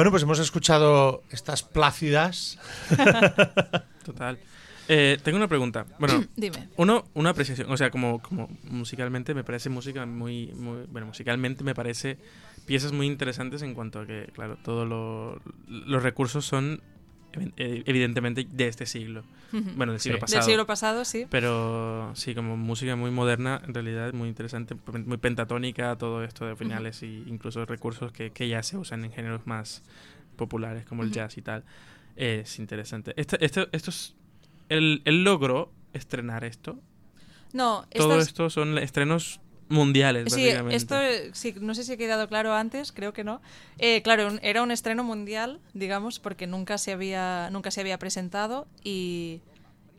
Bueno, pues hemos escuchado estas plácidas. [laughs] Total. Eh, tengo una pregunta. Bueno, [clears throat] Dime. uno, una apreciación. O sea, como, como musicalmente me parece música muy, muy. Bueno, musicalmente me parece piezas muy interesantes en cuanto a que, claro, todos lo- los recursos son evidentemente de este siglo. Bueno, del siglo Sí. pasado. Del siglo pasado, sí. Pero sí, como música muy moderna, en realidad es muy interesante, muy pentatónica, todo esto de finales y incluso recursos que, que ya se usan en géneros más populares como el jazz y tal. Es interesante. Este, esto, esto es, él, él logró estrenar esto. No, Todo estas- esto son estrenos mundiales, Sí, esto sí, no sé si ha quedado claro antes, creo que no. Eh, claro, un- era un estreno mundial, digamos, porque nunca se había, nunca se había presentado y,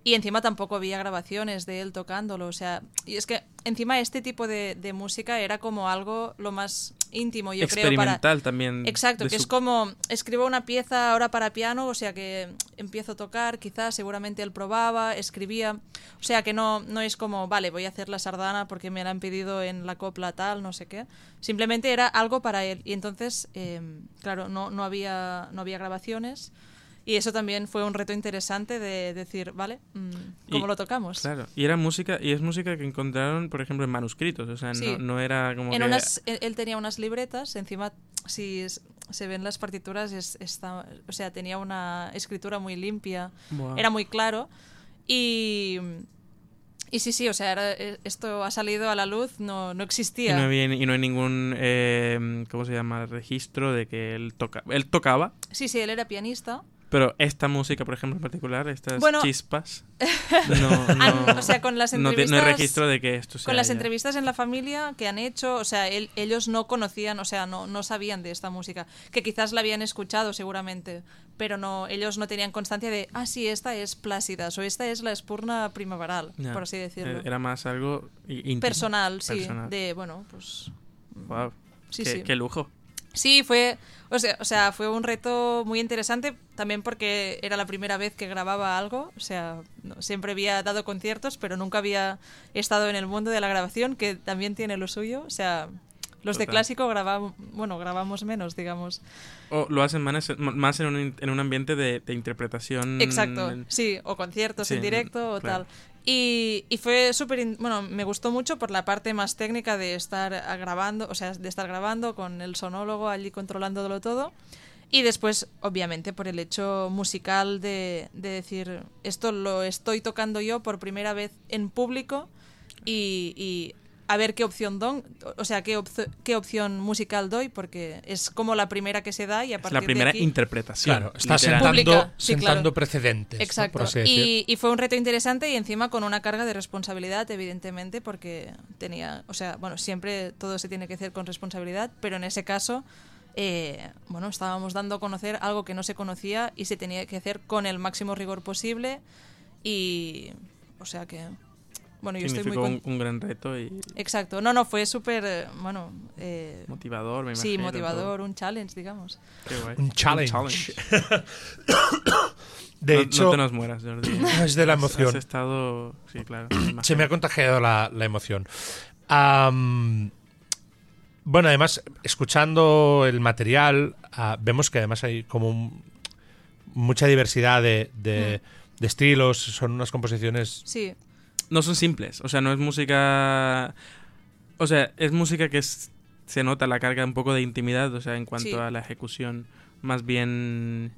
y encima tampoco había grabaciones de él tocándolo. O sea, y es que encima este tipo de, de música era como algo lo más íntimo, yo creo, para, Experimental también. Exacto, que su- es como escribo una pieza ahora para piano, o sea que empiezo a tocar, quizás seguramente él probaba, escribía, o sea que no, no es como, vale, voy a hacer la sardana porque me la han pedido en la copla tal, no sé qué. Simplemente era algo para él. Y entonces, eh, claro, no, no, había, no había grabaciones. Y eso también fue un reto interesante de decir, vale, mm, ¿cómo Y- lo tocamos? Claro, y era música, y es música que encontraron, por ejemplo, en manuscritos, o sea, Sí. no, no era como En que... unas, él, tenía unas libretas, encima, si es- se ven las partituras, es, está, o sea, tenía una escritura muy limpia, era muy claro. Y, y sí, sí, o sea, era- eh, esto ha salido a la luz, no, no Y existía. no, había, y no hay ningún, eh, ¿cómo se llama? Registro de que él, toca, él tocaba, Sí, sí, él era pianista. Pero esta música, por ejemplo, en particular, estas Bueno. chispas, [laughs] no, Han- no- o sea, con las no, no hay registro de que esto sea Con las ella. entrevistas en la familia que han hecho, o sea, él- ellos no conocían, o sea, no, no sabían de esta música, que quizás la habían escuchado seguramente, pero no, ellos no tenían constancia de, ah, sí, esta es Plácidas o esta es la Espurna primaveral, por así decirlo. eh, Era más algo íntimo. Personal, sí, Personal. de, bueno, pues... Guau, Sí, qué, sí. qué lujo. Sí, fue, o sea, o sea, fue un reto muy interesante también porque era la primera vez que grababa algo, o sea, no- siempre había dado conciertos, pero nunca había estado en el mundo de la grabación, que también tiene lo suyo, o sea, los de clásico grabamos, bueno, grabamos menos, digamos. O lo hacen más, más en, un, en un ambiente de, de interpretación. Exacto, sí, o conciertos. Sí, en directo o claro. tal. Y, y fue súper, bueno, me gustó mucho por la parte más técnica de estar ah, grabando, o sea, de estar grabando con el sonólogo allí controlándolo todo. Y después, obviamente, por el hecho musical de, de decir, esto lo estoy tocando yo por primera vez en público y, y a ver qué opción don, o sea, qué, opcio- qué opción musical doy, porque es como la primera que se da y a Es partir la primera de aquí... interpretación. Claro, está sentando, Pública, sí, sentando claro. precedentes. Exacto. Y, y fue un reto interesante y encima con una carga de responsabilidad, evidentemente, porque tenía, o sea, bueno, siempre todo se tiene que hacer con responsabilidad, pero en ese caso, eh, bueno, estábamos dando a conocer algo que no se conocía y se tenía que hacer con el máximo rigor posible y, o sea que, bueno, yo estoy muy un, gran reto y Exacto. No, no, fue súper, eh, bueno, eh, motivador, me imagino. sí, todo. motivador, un challenge, digamos. Qué guay. Un challenge. challenge. [coughs] De no, hecho, no te nos mueras, Jordi. [coughs] es de la emoción. Has estado... Sí, claro. [coughs] me Se me ha contagiado la, la emoción. Am, bueno, además, escuchando el material, ah, vemos que además hay como un- mucha diversidad de, de- de estilos, son unas composiciones... Sí, No son simples. O sea, no es música... O sea, es música que es- se nota la carga un poco de intimidad, o sea, en cuanto Sí. a la ejecución más bien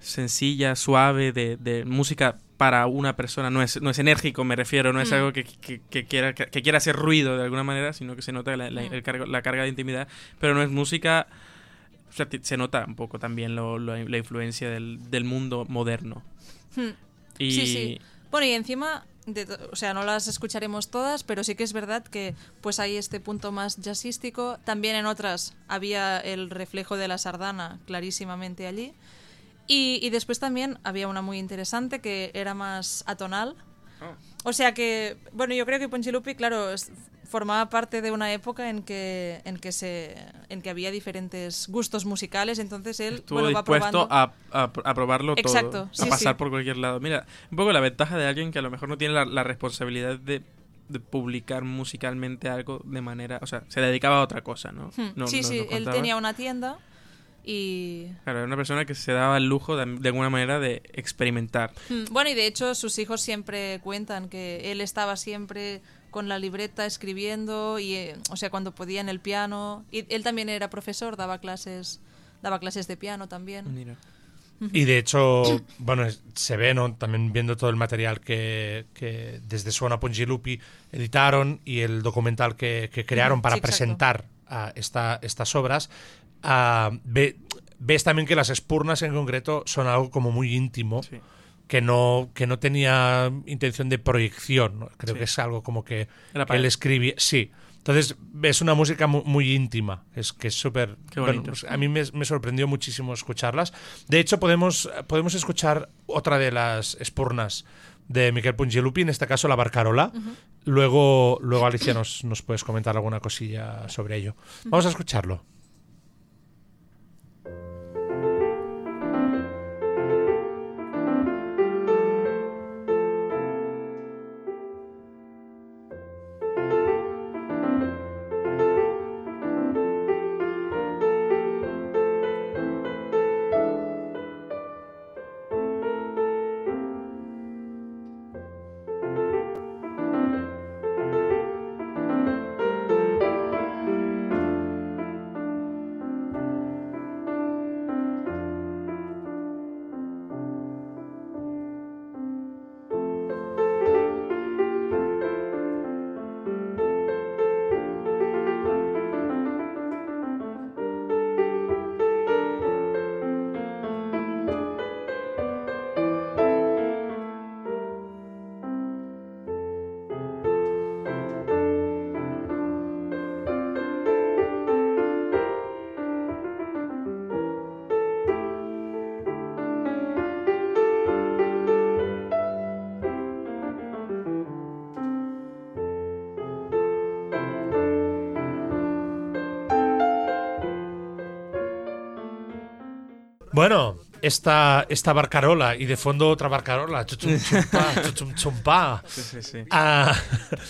sencilla, suave, de, de música para una persona. No es, no es enérgico, me refiero, no es Mm. algo que, que- que quiera, que, quiera hacer ruido de alguna manera, sino que se nota la, la- Mm. el cargo- la carga de intimidad, pero no es música... O sea, se nota un poco también lo- lo- la influencia del, del mundo moderno. Hmm. Y Sí, sí. Bueno, y encima, de o sea, no las escucharemos todas, pero sí que es verdad que pues hay este punto más jazzístico. También en otras había el reflejo de la sardana clarísimamente allí. Y, y después también había una muy interesante que era más atonal. O sea que, bueno, yo creo que Ponchilupi, claro, formaba parte de una época en que, en que se, en que había diferentes gustos musicales, entonces él estuvo bueno, dispuesto a, a, a probarlo Exacto, todo, sí, a pasar sí. por cualquier lado. Mira, un poco la ventaja de alguien que a lo mejor no tiene la, la responsabilidad de, de publicar musicalmente algo de manera, o sea, se dedicaba a otra cosa, ¿no? Hmm. No- sí, no sí, él tenía una tienda Y Claro, era una persona que se daba el lujo de, de alguna manera de experimentar. Mm, Bueno, y de hecho sus hijos siempre cuentan que él estaba siempre con la libreta escribiendo y eh, o sea, cuando podía en el piano y él también era profesor, daba clases daba clases de piano también. Mira. Y de hecho, [coughs] bueno, es- se ve, ¿no? También viendo todo el material que, que desde Suona Pongilupi editaron y el documental que, que crearon para sí, presentar ah, esta- estas obras, ah, ve- ves también que las espurnas en concreto son algo como muy íntimo. Sí. Que no, que no tenía intención de proyección. ¿no? Creo Sí. que es algo como que, Era que para él escribía. Sí. Entonces, es una música mu- muy, íntima. Es que es súper. Qué bueno, bonito. pues a mí me, me sorprendió muchísimo escucharlas. De hecho, podemos, podemos escuchar otra de las espurnas de Miquel Pungilupi, en este caso la Barcarola. Luego, luego Alicia nos, nos puedes comentar alguna cosilla sobre ello. Vamos a escucharlo. Bueno, esta, esta barcarola y de fondo otra barcarola. Chuchum, chumpa, chuchum, chumpa. Sí, sí, sí. Ah,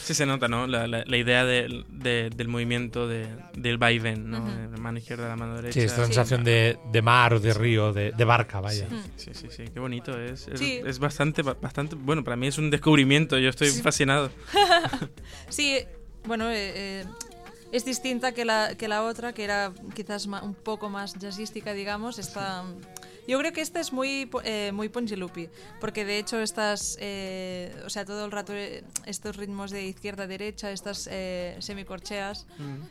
Sí se nota, ¿no? La, la- la idea del- de- del movimiento de, del vaivén, ¿no? De la mano izquierda, la mano derecha. sí, esta sensación de, de mar o de río, de, de barca, vaya. Sí, sí, sí, qué bonito es. Es, Sí. es bastante, ba- bastante, bueno, para mí es un descubrimiento, yo estoy fascinado. [laughs] Sí, bueno, eh, eh, es distinta que la, que la otra, que era quizás un poco más jazzística, digamos. Está, yo creo que esta es muy, eh, muy Pongilupi, porque de hecho estas, eh, o sea, todo el rato eh, estos ritmos de izquierda a derecha, estas eh, semicorcheas,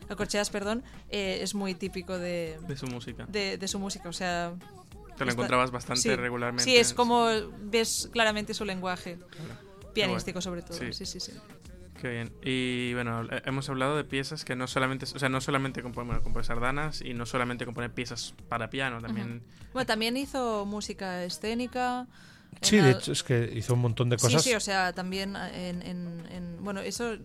eh, corcheas, perdón, eh, es muy típico de, De su música. de, de su música, o sea... Te lo encontrabas bastante sí, regularmente. Sí, es como ves claramente su lenguaje, pianístico sobre todo. Sí. Sí, sí, sí. Qué bien. Y bueno, hemos hablado de piezas que no solamente, o sea, no solamente compone, bueno, compone sardanas y no solamente compone piezas para piano, también Bueno, también hizo música escénica. Sí, de hecho es que hizo un montón de Sí, cosas. sí, o sea, también en, en- en- bueno, eso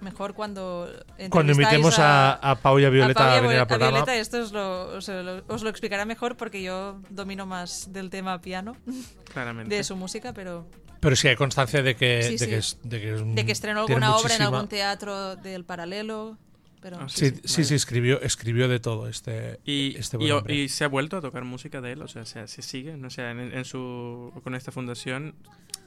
mejor cuando Cuando invitemos a, a Pau y a Violeta Pau y a, a venir al a programa. Violeta esto os lo, os, lo, os lo explicará mejor porque yo domino más del tema piano, claramente. de su música, pero Pero sí hay constancia de que, Sí, de sí. que, es- de que es un- de que estrenó alguna obra en muchísima- algún teatro del paralelo. Pero Ah, Sí, sí, sí. sí, sí, escribió, escribió de todo este, Y, este y, buen hombre. y se ha vuelto a tocar música de él, o sea, se, se sigue, no sé, en, en su con esta fundación,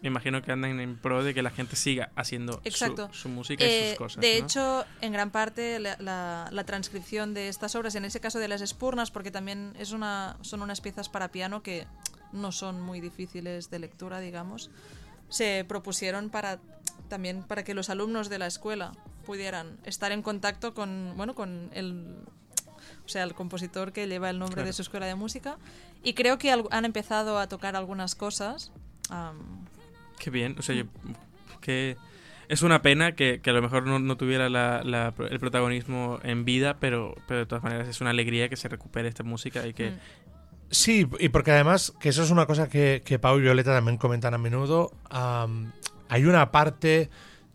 me imagino que andan en pro de que la gente siga haciendo su- Exacto. Su, música y Eh, sus cosas. de ¿no? hecho, en gran parte la, la- la transcripción de estas obras, en ese caso de las espurnas, porque también es una, son unas piezas para piano que no son muy difíciles de lectura, digamos, se propusieron para también para que los alumnos de la escuela pudieran estar en contacto con bueno con el o sea, el compositor que lleva el nombre Claro. de su escuela de música y creo que han empezado a tocar algunas cosas am, Qué bien, o sea, yo- que es una pena que, que a lo mejor no, no tuviera la- la- el protagonismo en vida, pero, pero de todas maneras es una alegría que se recupere esta música y que... Mm. Sí, y porque además, que eso es una cosa que, que Pau y Violeta también comentan a menudo, hay una parte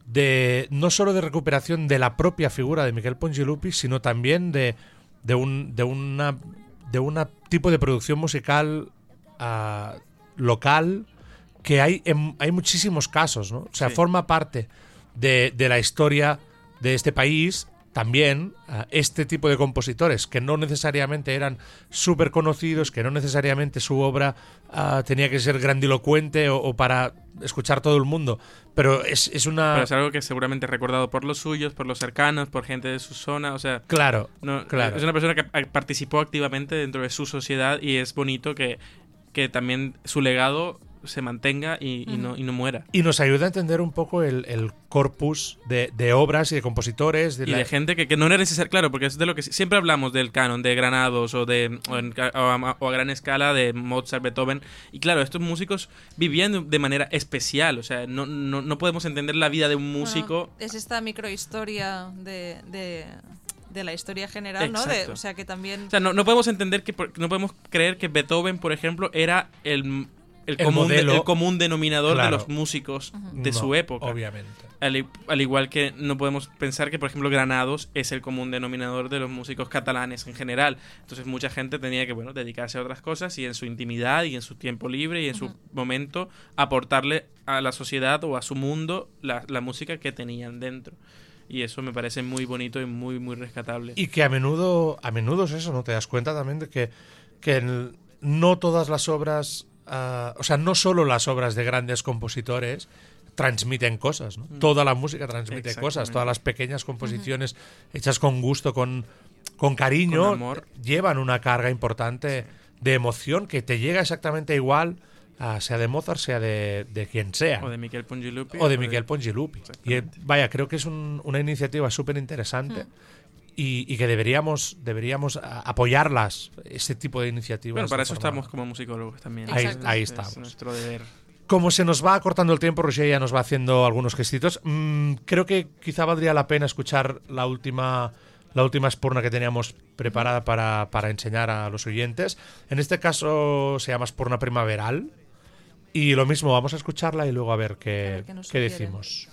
de no solo de recuperación de la propia figura de Miguel Pongilupi, sino también de, de un de una de un tipo de producción musical ah, local que hay en- hay muchísimos casos, ¿no? O sea, Sí. forma parte de, de la historia de este país también ah, este tipo de compositores que no necesariamente eran súper conocidos, que no necesariamente su obra ah, tenía que ser grandilocuente o, o para escuchar todo el mundo, pero es, es una... Pero es algo que seguramente es recordado por los suyos, por los cercanos, por gente de su zona. O sea, Claro, no, claro. es una persona que participó activamente dentro de su sociedad y es bonito que, que también su legado se mantenga y, y no, y no muera. Y nos ayuda a entender un poco el, el corpus de, de obras y de compositores. De Y la- de gente que, que no era necesario, claro, porque es de lo que si- siempre hablamos del canon de Granados o de o, en ca- o a, o a gran escala de Mozart, Beethoven. Y claro, estos músicos vivían de- manera especial, o sea, no, no, no podemos entender la vida de un músico. Bueno, es esta microhistoria de, de, de la historia general, ¿no? De- o sea, que también... O sea, no, no podemos entender que, por- no podemos creer que Beethoven, por ejemplo, era el, el, El común, de- el común denominador Claro. de los músicos de No, su época. Obviamente. Al, igual que no podemos pensar que, por ejemplo, Granados es el común denominador de los músicos catalanes en general. Entonces, mucha gente tenía que, bueno, dedicarse a otras cosas y en su intimidad y en su tiempo libre y en su momento aportarle a la sociedad o a su mundo la, la música que tenían dentro. Y eso me parece muy bonito y muy, muy rescatable. Y que a menudo, a menudo es eso, ¿no? Te das cuenta también de que, que el- no todas las obras, ah, o sea, no solo las obras de grandes compositores transmiten cosas, ¿no? Toda la música transmite cosas, Mm. Todas las pequeñas composiciones hechas con gusto, con, con cariño, Con amor. llevan una carga importante de emoción que te llega exactamente igual, ah, sea de Mozart, sea de, de quien sea. O de Miquel Pongilupi. O de Miquel Pongilupi. Y eh, vaya, creo que es un- una iniciativa súper interesante y, y que deberíamos, deberíamos apoyarlas, ese tipo de iniciativas. Bueno, para eso forma- estamos como musicólogos también. Ahí- Exacto. ahí Es estamos. nuestro deber. Como se nos va cortando el tiempo, Roger ya nos va haciendo algunos gestitos. Mm, creo que quizá valdría la pena escuchar la última, la última espurna que teníamos preparada para, para enseñar a los oyentes. En este caso se llama espurna primaveral. Y lo mismo, vamos a escucharla y luego a ver qué, A ver qué decimos.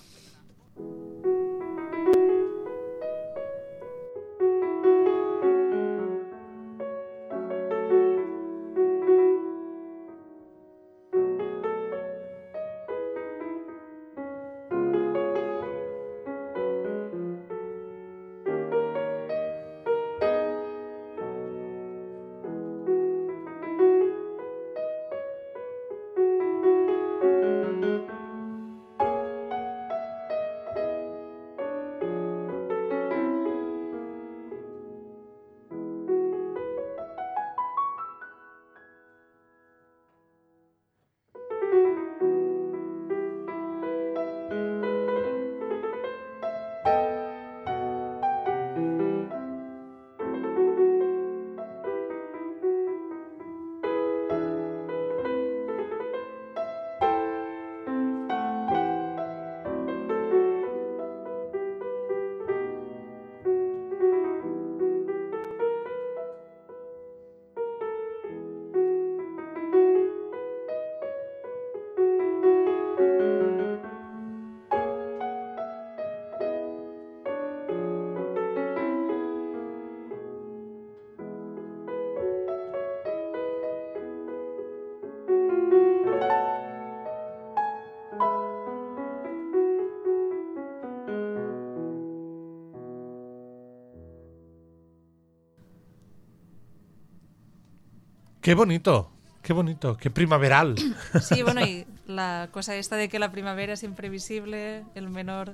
Qué bonito, qué bonito, qué primaveral. Sí, bueno, y la cosa esta de que la primavera es imprevisible, el menor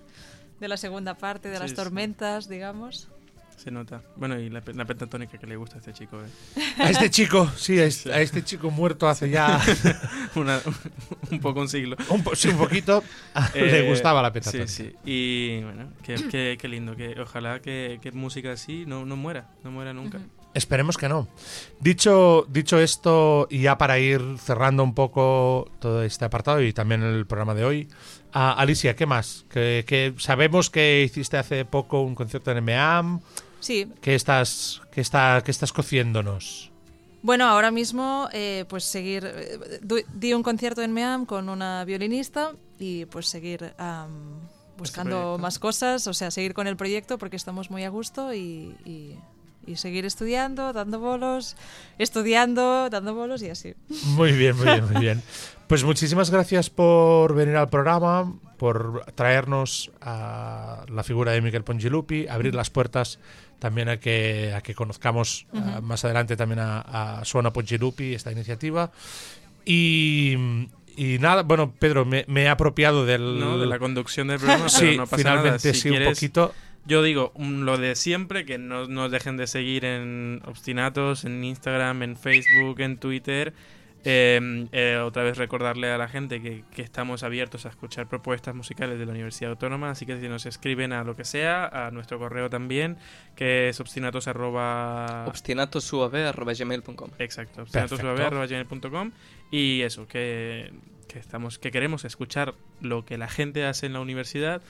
de la segunda parte, de Sí, las sí. tormentas, digamos. Se nota. Bueno, y la, la pentatónica que le gusta a este chico. eh. A este chico, sí, a este, a este chico muerto hace ya [laughs] Una- un poco un siglo. un, po- sí, un poquito, [laughs] le Eh, gustaba la petatónica. Sí, sí. Y bueno, qué, qué- qué lindo. Que ojalá que, que música así no, no muera. No muera nunca. Esperemos que no. Dicho, dicho esto, y ya para ir cerrando un poco todo este apartado y también el programa de hoy, Alicia, ¿qué más? Que, que sabemos que hiciste hace poco un concierto en MEAM. Sí, ¿Qué estás, qué está, qué estás cociéndonos? Bueno, ahora mismo, eh, pues seguir. eh, di un concierto en MEAM con una violinista y pues seguir am, buscando más cosas, o sea, seguir con el proyecto porque estamos muy a gusto y, y- y seguir estudiando, dando bolos, estudiando, dando bolos y así. Muy bien, muy bien, muy bien. [laughs] Pues muchísimas gracias por venir al programa, por traernos a la figura de Miguel Pongilupi, abrir las puertas también a que, a que conozcamos uh, más adelante también a, a Suona Pongilupi, esta iniciativa. Y, y nada, bueno, Pedro, me, me he apropiado del, no, de la conducción del [laughs] programa, sí, pero no pasa finalmente nada. Si sí, quieres, un poquito. Yo digo um, lo de siempre, que no nos dejen de seguir en Obstinatos, en Instagram, en Facebook, en Twitter. Eh, eh, otra vez recordarle a la gente que, que, estamos abiertos a escuchar propuestas musicales de la Universidad Autónoma, así que si nos escriben a lo que sea, a nuestro correo también, que es obstinatos arroba... Exacto, obstinatosuave.gmail.com y eso, que, que, estamos, que queremos escuchar lo que la gente hace en la universidad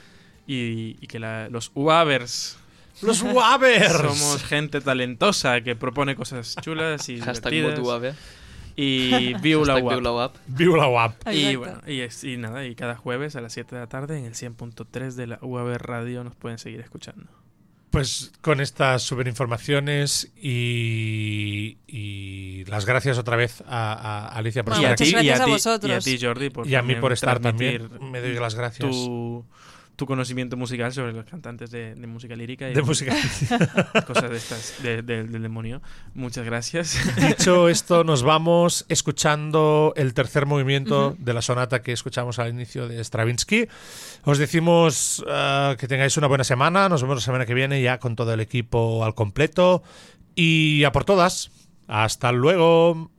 y, y que la, los UAVers los Wabers. Somos gente talentosa que propone cosas chulas y [laughs] Hashtag divertidas. Y viu la UAP. Viu la UAP. Y bueno, y, es, y, nada, y cada jueves a las 7 de la tarde en el 100.3 de la UAB Radio nos pueden seguir escuchando. Pues con estas super informaciones y, y, las gracias otra vez a, a Alicia por bueno, estar aquí. Y a, a, ti, vosotros. y a ti, Jordi, por y a mí por estar también. Me doy las gracias. Tu, tu conocimiento musical sobre los cantantes de, de música lírica y de música [laughs] cosas de estas de, de, del demonio. Muchas gracias. Dicho [laughs] esto, nos vamos escuchando el tercer movimiento uh -huh. de la sonata que escuchamos al inicio de Stravinsky. Os decimos uh, que tengáis una buena semana. Nos vemos la semana que viene ya con todo el equipo al completo y a por todas. Hasta luego.